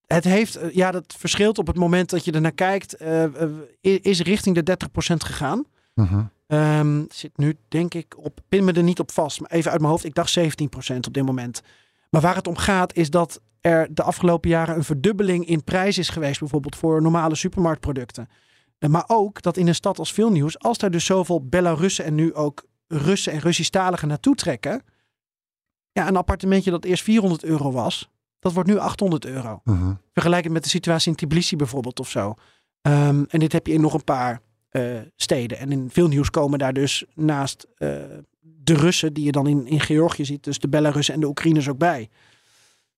het heeft, ja, dat verschilt op het moment dat je ernaar kijkt, eh, eh, i- is richting de 30% gegaan. Mhm. Ehm, zit nu, denk ik, op, pin me er niet op vast, maar even uit mijn hoofd, ik dacht 17% op dit moment. Maar waar het om gaat, is dat er de afgelopen jaren een verdubbeling in prijs is geweest, bijvoorbeeld voor normale supermarktproducten. Eh, maar ook dat in een stad als Vilnius, als daar dus zoveel Belarussen en nu ook Russen en Russisch-taligen naartoe trekken, ja, een appartementje dat eerst 400 euro was, dat wordt nu 800 euro. Mhm. Vergelijk het met de situatie in Tbilisi bijvoorbeeld of zo. Ehm, en dit heb je in nog een paar steden. En in veel nieuws komen daar dus naast eh, de Russen, die je dan in, in Georgië ziet, dus de Belarussen en de Oekraïners ook bij.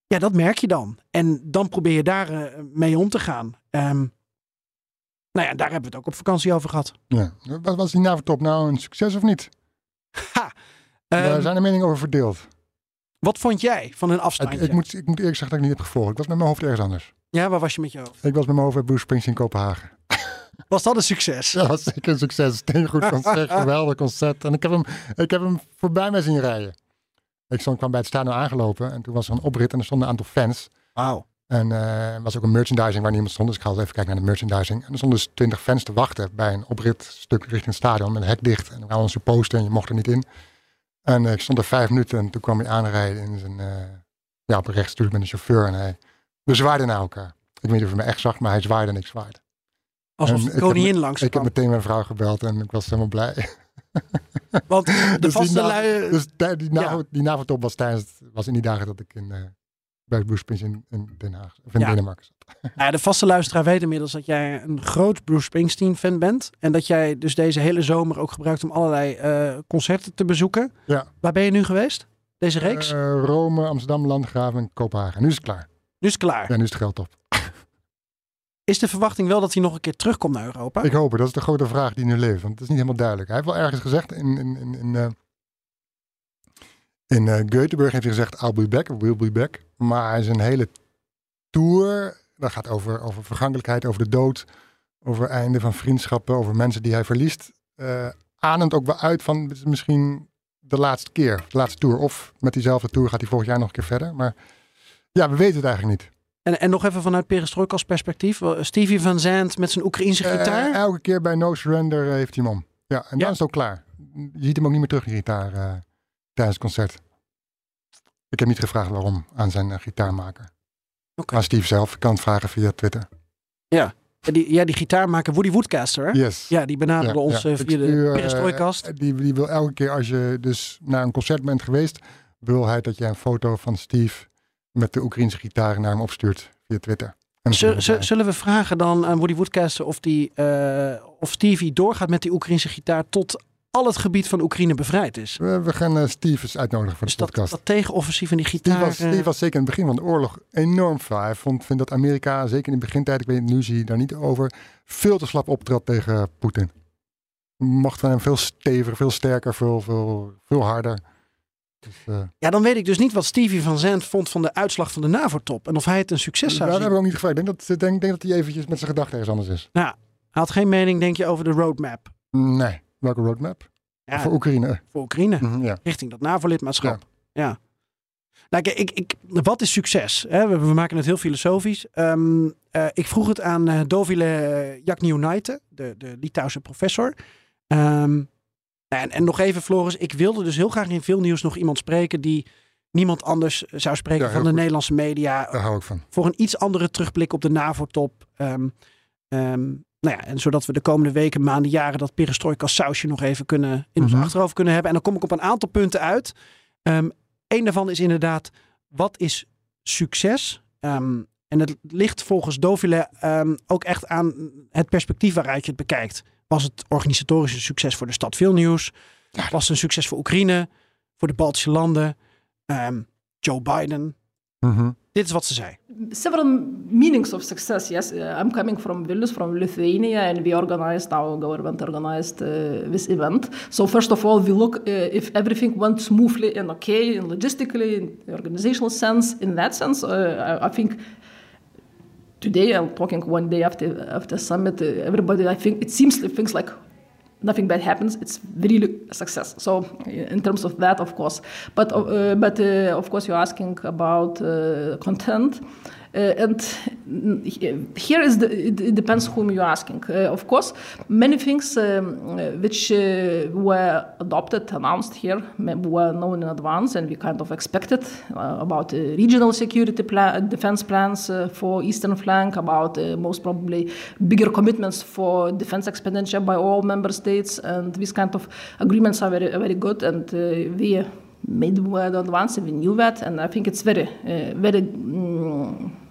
Ja, dat merk je dan. En dan probeer je daar eh, mee om te gaan. Ehm, nou ja, daar hebben we het ook op vakantie over gehad. Ja. Was, was die NAVO-top nou een succes of niet? Ha! Daar Ehm, zijn de meningen over verdeeld. wat vond jij van een afstandje? ik, moet, ik moet eerlijk zeggen dat ik niet heb gevolgd. Ik was met mijn hoofd ergens anders. Ja, waar was je met je hoofd? Ik was met mijn hoofd bij Bruce Springsteen in Kopenhagen. Was dat een succes? Ja, dat was zeker een succes. Steengoed concert, geweldig concert. En ik heb hem, ik heb hem voorbij mij zien rijden. Ik stond, kwam bij het stadion aangelopen en toen was er een oprit en er stonden een aantal fans. Wauw. En eh, er was ook een merchandising waar niemand stond. Dus ik ga even kijken naar de merchandising. En er stonden dus twintig fans te wachten bij een opritstuk richting het stadion met een hek dicht. En er waren onze posten en je mocht er niet in. En eh, ik stond er vijf minuten en toen kwam hij aanrijden in zijn, eh, ja, op een rechtstuk met een chauffeur. En hij, we zwaaiden naar elkaar. Ik weet niet of hij me echt zag, maar hij zwaaide en ik zwaaide. Alsof de koningin langs Ik heb meteen mijn vrouw gebeld en ik was helemaal blij. Want de Dus vaste die, lui... dus die, Ja. NAVO, die NAVO-top was, tijdens, was in die dagen dat ik in, eh bij Bruce Springsteen in, Den Haag, of in Ja. Denemarken zat. Nou ja, de vaste luisteraar weet inmiddels dat jij een groot Bruce Springsteen fan bent. En dat jij dus deze hele zomer ook gebruikt om allerlei eh, concerten te bezoeken. Ja. Waar ben je nu geweest? Deze reeks? Eh, Rome, Amsterdam, Landgraven en Kopenhagen. Nu is het klaar. nu is het klaar. Ja, nu is het geld op. Is de verwachting wel dat hij nog een keer terugkomt naar Europa? Ik hoop het. Dat is de grote vraag die nu leeft. Want het is niet helemaal duidelijk. Hij heeft wel ergens gezegd in, in, in, in, eh, eh, Göteborg heeft hij gezegd I'll be back, we'll be back. Maar zijn hele tour, dat gaat over, over vergankelijkheid, over de dood, over einde van vriendschappen, over mensen die hij verliest. eh ademd ook wel uit van misschien de laatste keer, de laatste tour. Of met diezelfde tour gaat hij volgend jaar nog een keer verder. Maar ja, we weten het eigenlijk niet. En, en nog even vanuit Perestroikas perspectief. Stevie Van Zandt met zijn Oekraïnse Eh, gitaar. elke keer bij No Surrender eh, heeft hij hem om. Ja, en dan Ja. is het ook klaar. Je ziet hem ook niet meer terug in gitaar eh, tijdens het concert. Ik heb niet gevraagd waarom aan zijn gitaarmaker. Oké. Maar Steve zelf, kan het vragen via Twitter. Ja, die, ja, die gitaarmaker Woody Woodcaster. Hè? Yes. Ja, die benaderde Ja, ons ja. via de Perestroikast. die, die wil elke keer als je dus naar een concert bent geweest, wil hij dat jij een foto van Steve met de Oekraïnse gitaar naar hem opstuurt via Twitter. Zullen we vragen dan aan Woody Woodcaster of, die, eh, of Stevie doorgaat met die Oekraïnse gitaar tot al het gebied van Oekraïne bevrijd is? we, we gaan eh, Steve eens uitnodigen voor Dus de dat, podcast. dat tegenoffensief van die Steve gitaar. was, eh, Steve was zeker in het begin van de oorlog enorm fel. Hij vond, vindt dat Amerika, zeker in de begintijd, ik weet het, nu zie je daar niet over, veel te slap optrad tegen Poetin. Mocht van hem veel steviger, veel sterker, veel, veel, veel harder. Dus, eh, Ja, dan weet ik dus niet wat Stevie van Zandt vond van de uitslag van de NAVO-top. En of hij het een succes daar zou hebben zien. we ook niet gevraagd. Ik denk dat, denk, denk dat hij eventjes met zijn gedachten ergens anders is. Nou, hij had geen mening, denk je, over de roadmap. Nee. Welke roadmap? Ja, Voor Oekraïne. voor Oekraïne. Mhm, ja. richting dat NAVO-lidmaatschap. Ja. Nou, kijk, ik, ik, wat is succes? Hè? We, we maken het heel filosofisch. Ehm, eh, ik vroeg het aan eh Dovile Jakniunaite, de, de Litouwse professor. Ehm, en, en nog even, Floris, ik wilde dus heel graag in veel nieuws nog iemand spreken die niemand anders zou spreken Ja, van de goed. Nederlandse media. Daar hou ik van. Voor een iets andere terugblik op de NAVO-top. Ehm, nou ja, en zodat we de komende weken, maanden, jaren dat perestrojka sausje nog even kunnen in ons Mhm. achterhoofd kunnen hebben. En dan kom ik op een aantal punten uit. Ehm Eén daarvan is inderdaad, wat is succes? En het ligt volgens Dovile ook echt aan het perspectief waaruit je het bekijkt. Was het organisatorische succes voor de stad Vilnius? Was het een succes voor Oekraïne? Voor de Baltische landen? Ehm, Joe Biden? Mhm. Dit is wat ze zei. several meanings of success. Yes, uh, I'm coming from Vilnius, from Lithuania, and we organized our government organized uh, this event. So first of all, we look uh, if everything went smoothly and okay, and logistically, in the organizational sense. In that sense, uh, I, I think today I'm talking one day after after summit. Uh, everybody, I think it seems things like nothing bad happens. It's really a success. So in terms of that, of course, but uh, but uh, of course you're asking about uh, content. Uh, and here is the, it, depends whom you're asking. Uh, of course, many things um, uh, which uh, were adopted, announced here, were known in advance, and we kind of expected uh, about uh, regional security plan, defense plans uh, for eastern flank, about uh, most probably bigger commitments for defense expenditure by all member states, and these kind of agreements are very very good, and uh, we made well advance, and we knew that, and I think it's very uh, very. mm,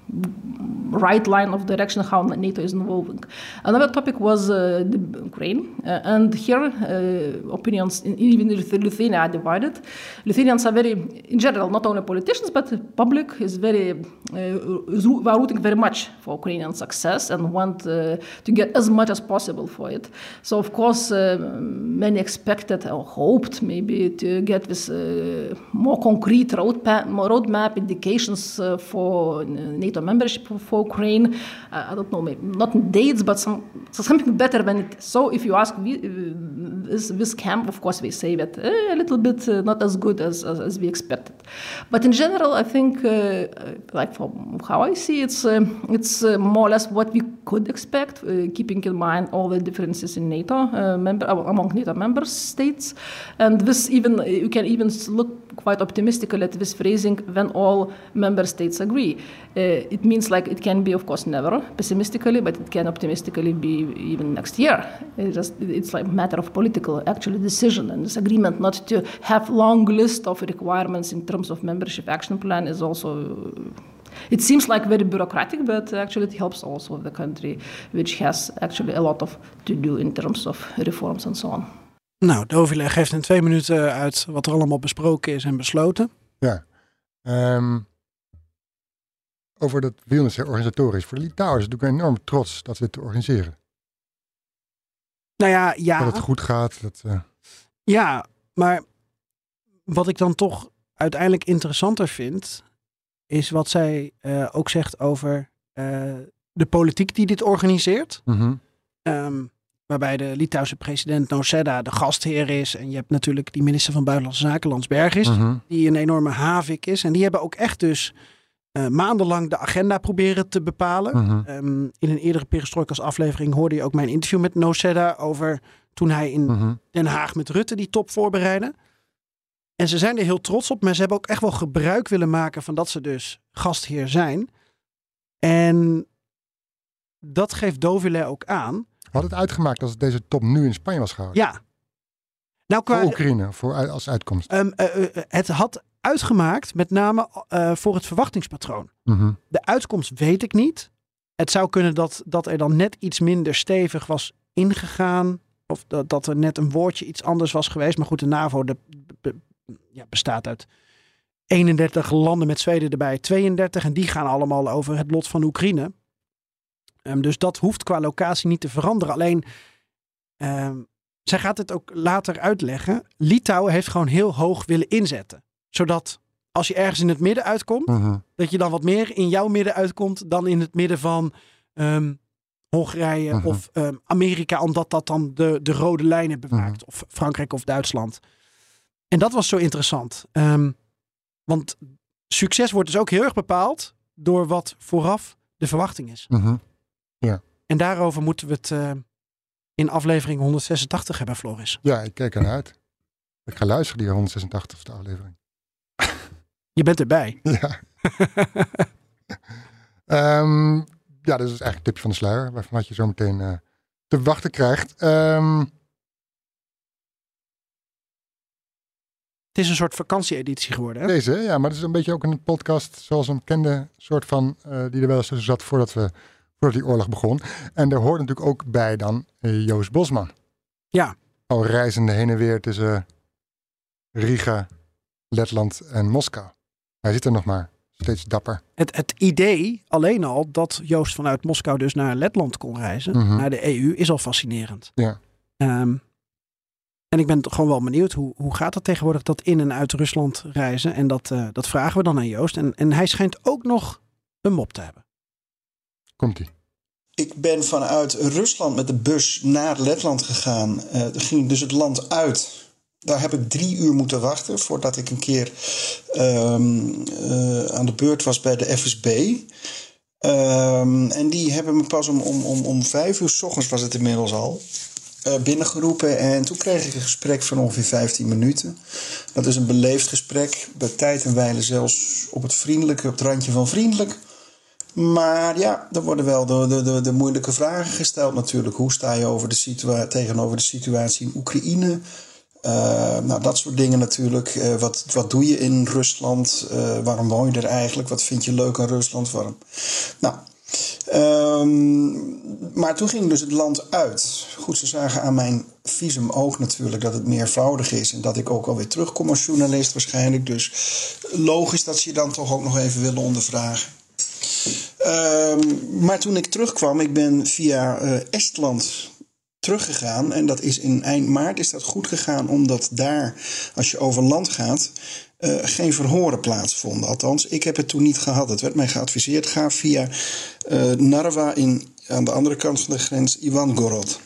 right line of direction how NATO is evolving. Another topic was uh, Ukraine, uh, and here uh, opinions in, even in Lithuania are divided. Lithuanians are very, in general, not only politicians but the public is very uh, are rooting very much for Ukrainian success and want uh, to get as much as possible for it. So of course, uh, many expected or hoped maybe to get this more concrete roadmap, indications for NATO membership for Ukraine. Uh, I don't know, maybe not in dates, but some something better than it. So if you ask uh, this, this camp, of course, we say that uh, a little bit uh, not as good as, as, as we expected. But in general, I think, like from how I see, it's it's more or less what we could expect, keeping in mind all the differences in NATO member among NATO member states, and this even you can even look quite optimistically at this phrasing when all member states agree. Uh, it means like it can be, of course, never pessimistically, but it can optimistically be even next year. Just it's like a matter of political actually decision and this agreement not to have long list of requirements in terms of membership action plan is also it seems like very bureaucratic, but actually it helps also the country, which has actually a lot of to do in terms of reforms and so on. Nou, Dovile geeft in twee minuten uit wat er allemaal besproken is en besloten. Ja. Ehm, over dat hè, organisatorisch. Voor de Litouwers is het natuurlijk enorm trots dat ze dit te organiseren. Nou ja, ja. Dat het goed gaat. Dat, eh, Ja, maar wat ik dan toch uiteindelijk interessanter vind, is wat zij eh, ook zegt over eh, de politiek die dit organiseert. mhm. Ehm, waarbij de Litouwse president Noseda de gastheer is. En je hebt natuurlijk die minister van Buitenlandse Zaken, Landsbergis, Mhm. die een enorme havik is. En die hebben ook echt dus eh, maandenlang de agenda proberen te bepalen. Mhm. Ehm, in een eerdere Perestroikas aflevering hoorde je ook mijn interview met Noseda over toen hij in Mhm. Den Haag met Rutte die top voorbereiden. En ze zijn er heel trots op, maar ze hebben ook echt wel gebruik willen maken van dat ze dus gastheer zijn. En dat geeft Dovile ook aan. Had het uitgemaakt als deze top nu in Spanje was gehouden? Ja. Nou, qua, Voor Oekraïne, voor, als uitkomst. ehm, eh, eh, het had uitgemaakt, met name eh, voor het verwachtingspatroon. Mhm. De uitkomst weet ik niet. Het zou kunnen dat, dat er dan net iets minder stevig was ingegaan. Of dat, dat er net een woordje iets anders was geweest. Maar goed, de NAVO de, be- ja, bestaat uit 31 landen met Zweden erbij 32. En die gaan allemaal over het lot van Oekraïne. Ehm, dus dat hoeft qua locatie niet te veranderen. Alleen, ehm, zij gaat het ook later uitleggen. Litouwen heeft gewoon heel hoog willen inzetten. Zodat als je ergens in het midden uitkomt, Mhm. dat je dan wat meer in jouw midden uitkomt dan in het midden van ehm, Hongarije Mhm. of Amerika, omdat dat dan de, de rode lijnen bewaakt. Of Frankrijk of Duitsland. En dat was zo interessant. Want succes wordt dus ook heel erg bepaald door wat vooraf de verwachting is. Mhm. En daarover moeten we het eh, in aflevering 186 hebben, Floris. Ja, ik kijk ernaar uit. Ik ga luisteren, die 186e aflevering. Je bent erbij. Ja. Ehm, ja, dat is eigenlijk tipje van de sluier, waarvan wat je zo meteen eh, te wachten krijgt. Ehm, Het is een soort vakantieeditie geworden. Hè? deze, ja, maar het is een beetje ook een podcast zoals een bekende soort van, eh, die er wel eens tussen zat voordat, we, voordat die oorlog begon. En daar hoort natuurlijk ook bij dan eh, Joost Bosman. Ja. Al reizende heen en weer tussen Riga, Letland en Moskou. Hij zit er nog maar, steeds dapper. Het, het idee alleen al dat Joost vanuit Moskou dus naar Letland kon reizen, Mhm. naar de EU, is al fascinerend. Ja. Ehm, en ik ben toch gewoon wel benieuwd, hoe, hoe gaat het tegenwoordig dat in en uit Rusland reizen? En dat, eh, dat vragen we dan aan Joost. En, en hij schijnt ook nog een mop te hebben. Komt-ie. Ik ben vanuit Rusland met de bus naar Letland gegaan. Dan ging dus het land uit. Daar heb ik drie uur moeten wachten voordat ik een keer ehm, eh, aan de beurt was bij de FSB. Ehm, en die hebben me pas om, om, om, om vijf uur s ochtends was het inmiddels al. eh, binnengeroepen en toen kreeg ik een gesprek van ongeveer 15 minuten. Dat is een beleefd gesprek, bij tijd en wijle zelfs op het vriendelijke, op het randje van vriendelijk. Maar ja, er worden wel de, de, de, de moeilijke vragen gesteld natuurlijk. Hoe sta je over de situa tegenover de situatie in Oekraïne? Eh, nou, dat soort dingen natuurlijk. Eh, wat, wat doe je in Rusland? Eh, waarom woon je er eigenlijk? Wat vind je leuk aan Rusland? Waarom? Nou, ehm, maar toen ging dus het land uit. Goed, ze zagen aan mijn visum ook natuurlijk dat het meervoudig is. En dat ik ook alweer terugkom als journalist waarschijnlijk. Dus logisch dat ze je dan toch ook nog even willen ondervragen. Ehm, maar toen ik terugkwam, ik ben via eh, Estland teruggegaan. En dat is in eind maart is dat goed gegaan, omdat daar, als je over land gaat, eh, geen verhoren plaatsvonden. Althans, ik heb het toen niet gehad. Het werd mij geadviseerd: ga via eh, Narva in, aan de andere kant van de grens, Ivangorod.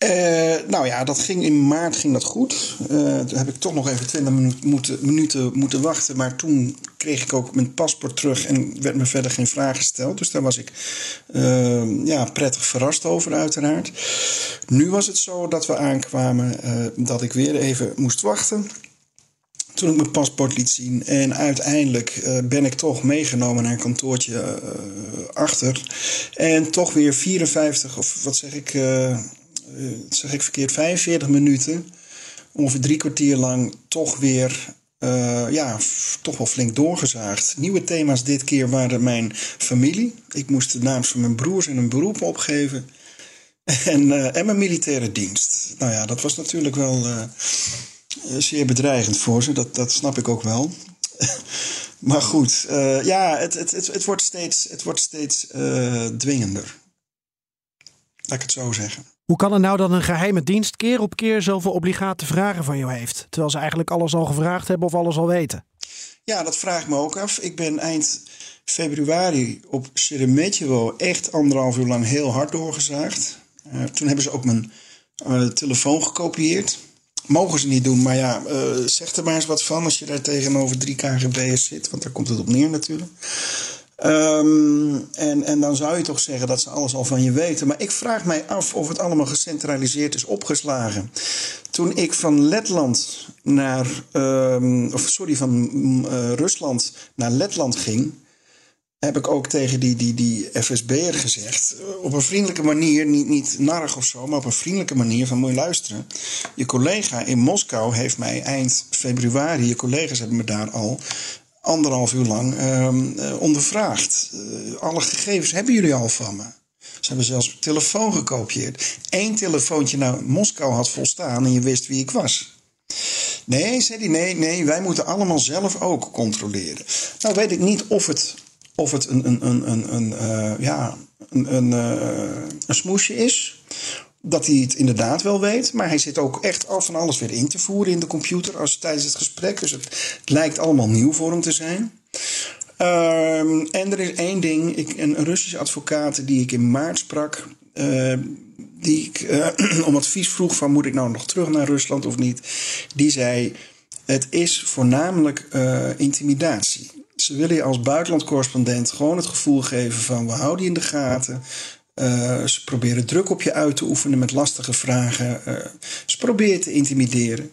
Eh, nou ja, dat ging in maart ging dat goed. Eh, toen heb ik toch nog even 20 minuten moeten, minuten moeten wachten. Maar toen kreeg ik ook mijn paspoort terug en werd me verder geen vraag gesteld. Dus daar was ik eh, ja, prettig verrast over, uiteraard. Nu was het zo dat we aankwamen dat ik weer even moest wachten. Toen ik mijn paspoort liet zien. En uiteindelijk ben ik toch meegenomen naar een kantoortje achter. En toch weer 54, of wat zeg ik, zeg ik verkeerd, 45 minuten. Ongeveer drie kwartier lang toch weer, eh, ja, toch wel flink doorgezaagd. Nieuwe thema's dit keer waren mijn familie. Ik moest de naam van mijn broers en hun beroep opgeven. En, eh, en mijn militaire dienst. Nou ja, dat was natuurlijk wel eh, eh, zeer bedreigend voor ze. Dat, dat snap ik ook wel. maar goed, eh, ja, het, het, het, het wordt steeds, het wordt steeds eh, dwingender. Laat ik het zo zeggen. Hoe kan het nou dat een geheime dienst keer op keer zoveel obligate vragen van jou heeft? Terwijl ze eigenlijk alles al gevraagd hebben of alles al weten. Ja, dat vraag ik me ook af. Ik ben eind februari op Sheremetyevo echt anderhalf uur lang heel hard doorgezaagd. Eh, toen hebben ze ook mijn eh, telefoon gekopieerd. Mogen ze niet doen, maar ja, eh, zeg er maar eens wat van als je daar tegenover drie KGB'ers zit. Want daar komt het op neer natuurlijk. Ehm, en, en dan zou je toch zeggen dat ze alles al van je weten. Maar ik vraag mij af of het allemaal gecentraliseerd is opgeslagen. Toen ik van Letland naar, ehm, of sorry, van mm, eh, Rusland naar Letland ging, heb ik ook tegen die, die, die FSB'er gezegd, eh, op een vriendelijke manier, niet, niet narrig of zo, maar op een vriendelijke manier van moet je luisteren. Je collega in Moskou heeft mij eind februari, je collega's hebben me daar al anderhalf uur lang ehm, eh, ondervraagd. Eh, alle gegevens hebben jullie al van me. Ze hebben zelfs mijn telefoon gekopieerd. Eén telefoontje naar Moskou had volstaan en je wist wie ik was. Nee, zei hij, nee, nee, wij moeten allemaal zelf ook controleren. Nou weet ik niet of het, of het een, een, een, een, een, eh, ja, een, een, een smoesje is. Dat hij het inderdaad wel weet. Maar hij zit ook echt al van alles weer in te voeren in de computer als, tijdens het gesprek. Dus het, lijkt allemaal nieuw voor hem te zijn. Ehm, en er is één ding. Ik, een Russische advocaat die ik in maart sprak. eh, die ik eh, om advies vroeg van moet ik nou nog terug naar Rusland of niet. Die zei het is voornamelijk eh, intimidatie. Ze willen je als buitenlandcorrespondent gewoon het gevoel geven van we houden je in de gaten. Eh, ze proberen druk op je uit te oefenen met lastige vragen. Eh, ze proberen te intimideren.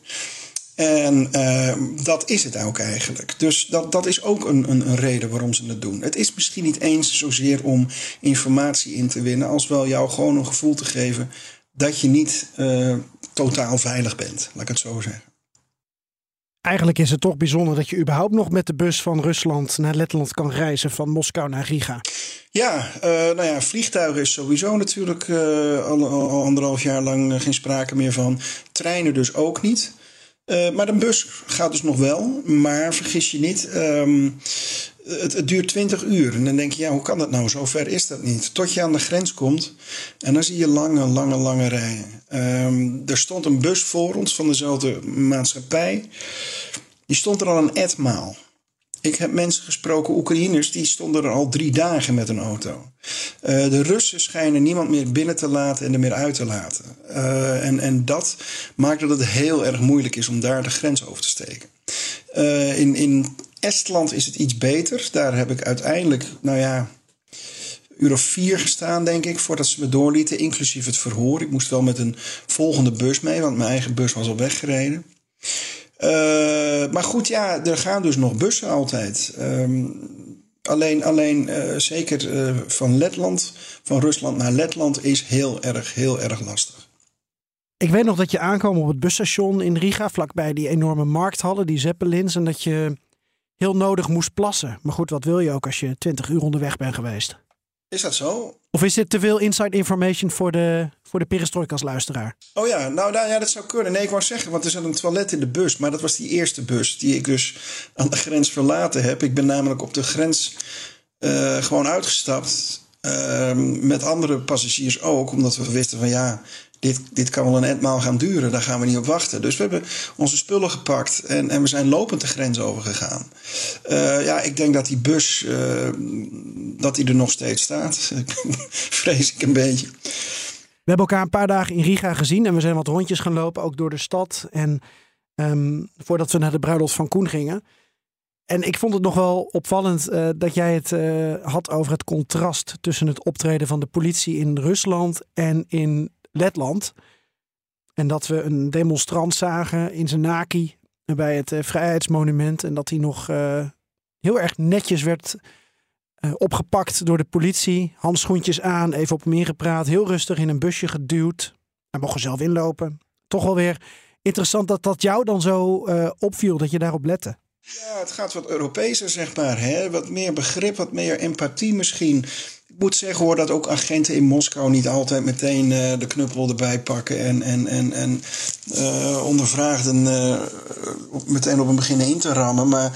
En eh, dat is het ook eigenlijk. Dus dat, dat is ook een, een, een reden waarom ze het doen. Het is misschien niet eens zozeer om informatie in te winnen, als wel jou gewoon een gevoel te geven dat je niet totaal veilig bent. Laat ik het zo zeggen. Eigenlijk is het toch bijzonder dat je überhaupt nog met de bus van Rusland naar Letland kan reizen van Moskou naar Riga. Ja, eh, nou ja, vliegtuigen is sowieso natuurlijk eh, al, al, al anderhalf jaar lang eh, geen sprake meer van. Treinen dus ook niet. Eh, maar de bus gaat dus nog wel. Maar vergis je niet, ehm, het, het duurt 20 uur. En dan denk je, ja, hoe kan dat nou? Zo ver is dat niet. Tot je aan de grens komt en dan zie je lange, lange, lange rijen. Ehm, er stond een bus voor ons van dezelfde maatschappij. Die stond er al een etmaal. Ik heb mensen gesproken, Oekraïners, die stonden er al drie dagen met een auto. Eh, de Russen schijnen niemand meer binnen te laten en er meer uit te laten. Eh, en, en dat maakt dat het heel erg moeilijk is om daar de grens over te steken. Eh, in, in Estland is het iets beter. Daar heb ik uiteindelijk, nou ja, uur of vier gestaan, denk ik, voordat ze me doorlieten, inclusief het verhoor. Ik moest wel met een volgende bus mee, want mijn eigen bus was al weggereden. Uh, maar goed, ja, er gaan dus nog bussen altijd. Um, alleen, alleen uh, zeker uh, van Letland, van Rusland naar Letland, is heel erg, heel erg lastig. Ik weet nog dat je aankwam op het busstation in Riga, vlakbij die enorme markthallen, die Zeppelins, en dat je heel nodig moest plassen. Maar goed, wat wil je ook als je 20 uur onderweg bent geweest? Is dat zo? Of is dit te veel inside information voor de, voor de perestroikas luisteraar? Oh ja, nou ja, dat zou kunnen. Nee, ik wou zeggen, want er zat een toilet in de bus. Maar dat was die eerste bus die ik dus aan de grens verlaten heb. Ik ben namelijk op de grens uh, gewoon uitgestapt. Ehm, met andere passagiers ook, omdat we wisten van ja, dit, dit kan wel een etmaal gaan duren, daar gaan we niet op wachten. Dus we hebben onze spullen gepakt en, en we zijn lopend de grens overgegaan. Uh, ja, ik denk dat die bus, uh, dat die er nog steeds staat. Vrees ik een beetje. We hebben elkaar een paar dagen in Riga gezien en we zijn wat rondjes gaan lopen, ook door de stad. En um, voordat we naar de bruiloft van Koen gingen. En ik vond het nog wel opvallend uh, dat jij het had over het contrast tussen het optreden van de politie in Rusland en in Letland. En dat we een demonstrant zagen in Zenaki bij het uh, Vrijheidsmonument. En dat hij nog heel erg netjes werd opgepakt door de politie. Handschoentjes aan, even op hem ingepraat. Heel rustig in een busje geduwd. Hij mocht er zelf inlopen. Toch wel weer interessant dat dat jou dan zo opviel, dat je daarop lette. Ja, het gaat wat Europeeser, zeg maar. Hè? Wat meer begrip, wat meer empathie misschien. Moet zeggen hoor dat ook agenten in Moskou niet altijd meteen uh, de knuppel erbij pakken en, en, en, en uh, ondervraagden uh, meteen op een beginnen in te rammen. Maar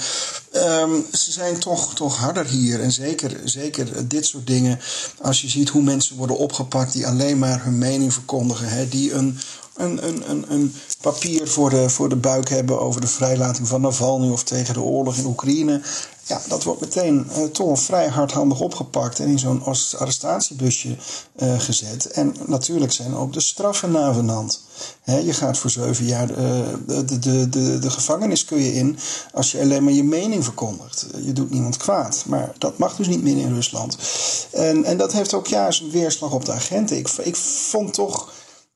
um, ze zijn toch, toch harder hier. En zeker, zeker dit soort dingen. Als je ziet hoe mensen worden opgepakt die alleen maar hun mening verkondigen. Hè? Die een een, een, een, een papier voor de, voor de buik hebben over de vrijlating van Navalny of tegen de oorlog in Oekraïne. Ja, dat wordt meteen uh, toch vrij hardhandig opgepakt en in zo'n arrestatiebusje uh, gezet. En natuurlijk zijn ook de straffen navenant. Je gaat voor zeven jaar uh, de, de, de, de, gevangenis kun je in als je alleen maar je mening verkondigt. Je doet niemand kwaad. Maar dat mag dus niet meer in Rusland. En, en dat heeft ook ja, zijn weerslag op de agenten. Ik, ik vond toch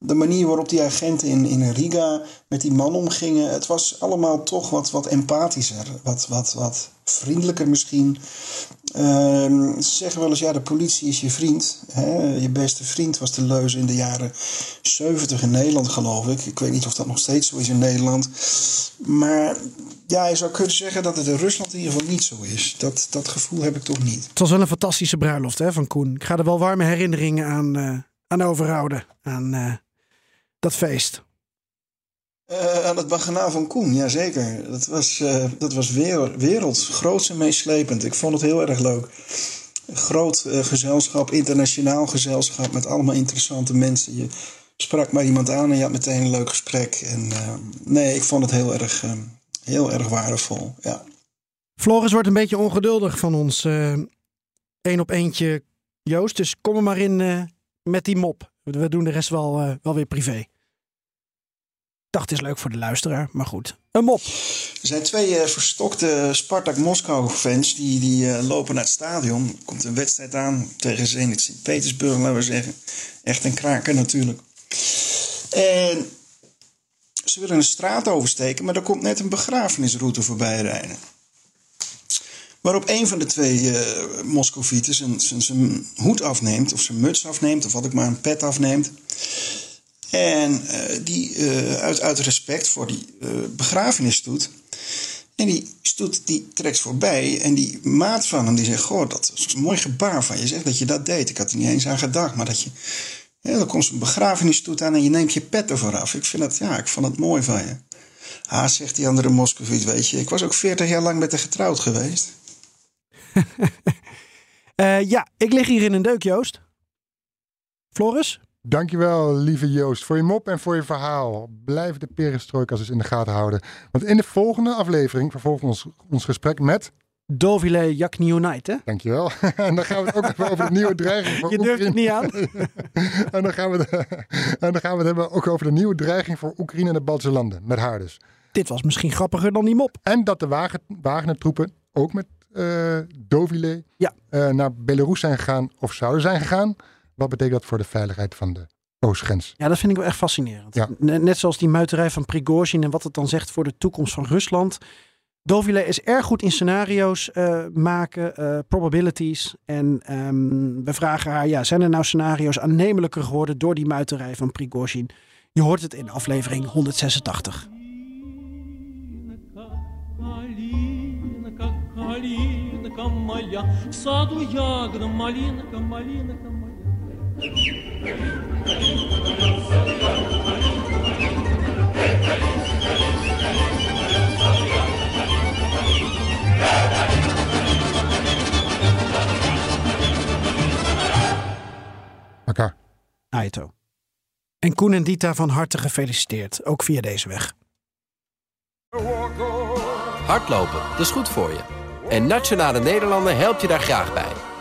de manier waarop die agenten in, in Riga met die man omgingen, het was allemaal toch wat, wat empathischer, wat, wat, wat vriendelijker misschien. Uh, ze zeggen wel eens, ja, de politie is je vriend. Hè? Je beste vriend was de leuze in de jaren 70 in Nederland, geloof ik. Ik weet niet of dat nog steeds zo is in Nederland. Maar ja, je zou kunnen zeggen dat het in Rusland in ieder geval niet zo is. Dat, dat gevoel heb ik toch niet. Het was wel een fantastische bruiloft hè, van Koen. Ik ga er wel warme herinneringen aan, uh, aan overhouden. Aan, uh, dat feest? Uh, aan het baganaal van Koen, jazeker. Dat was, uh, dat was wereld, werelds grootste en meeslepend. Ik vond het heel erg leuk. Groot uh, gezelschap, internationaal gezelschap met allemaal interessante mensen. Je sprak maar iemand aan en je had meteen een leuk gesprek. En nee, ik vond het heel erg, heel erg waardevol. Ja. Floris wordt een beetje ongeduldig van ons één op eentje Joost. Dus kom er maar in met die mop. We doen de rest wel, wel weer privé dacht is leuk voor de luisteraar, maar goed. Een mop. Er zijn twee uh, verstokte Spartak Moskou fans die, die uh, lopen naar het stadion. Er komt een wedstrijd aan tegen Zenit Sint-Petersburg, laten we zeggen. Echt een kraker natuurlijk. En ze willen een straat oversteken, maar er komt net een begrafenisroute voorbij rijden. Waarop een van de twee uh, Moscovieten zijn, zijn, zijn hoed afneemt, of zijn muts afneemt, of wat ik maar een pet afneemt. En uh, die uh, uit, uit respect voor die uh, begrafenisstoet. En die stoet die trekt voorbij. En die maat van hem die zegt: Goh, dat is een mooi gebaar van je. Zegt dat je dat deed. Ik had er niet eens aan gedacht. Maar dat je. Ja, dan komt zo'n begrafenisstoet aan en je neemt je pet ervoor af. Ik vind dat, ja, ik vond het mooi van je. Ah, zegt die andere Moscoviet, weet je. Ik was ook 40 jaar lang met haar getrouwd geweest. ja, ik lig hier in een deuk, Joost. Floris? Dankjewel, lieve Joost, voor je mop en voor je verhaal. Blijf de perestrojkas dus in de gaten houden. Want in de volgende aflevering vervolgen we ons, ons gesprek met... Dovile Jakniunait, hè? Dankjewel. en dan gaan we het ook over de nieuwe dreiging voor Je durft het niet aan. en, dan gaan we de, en dan gaan we het hebben ook over de nieuwe dreiging voor Oekraïne en de Baltische landen. Met haar dus. Dit was misschien grappiger dan die mop. En dat de Wagner-troepen ook met uh, Dovile ja. uh, naar Belarus zijn gegaan of zouden zijn gegaan. Wat betekent dat voor de veiligheid van de oostgrens? Ja, dat vind ik wel echt fascinerend. Ja. Net zoals die muiterij van Prigozhin en wat het dan zegt voor de toekomst van Rusland. Dovile is erg goed in scenario's uh, maken, uh, probabilities. En um, we vragen haar, ja, zijn er nou scenario's aannemelijker geworden door die muiterij van Prigozhin? Je hoort het in aflevering 186. Малинка моя, в саду ягода, малинка, малинка Aito. En Koen en Dita van harte gefeliciteerd, ook via deze weg. Hardlopen, dat is goed voor je. En Nationale Nederlanden helpt je daar graag bij.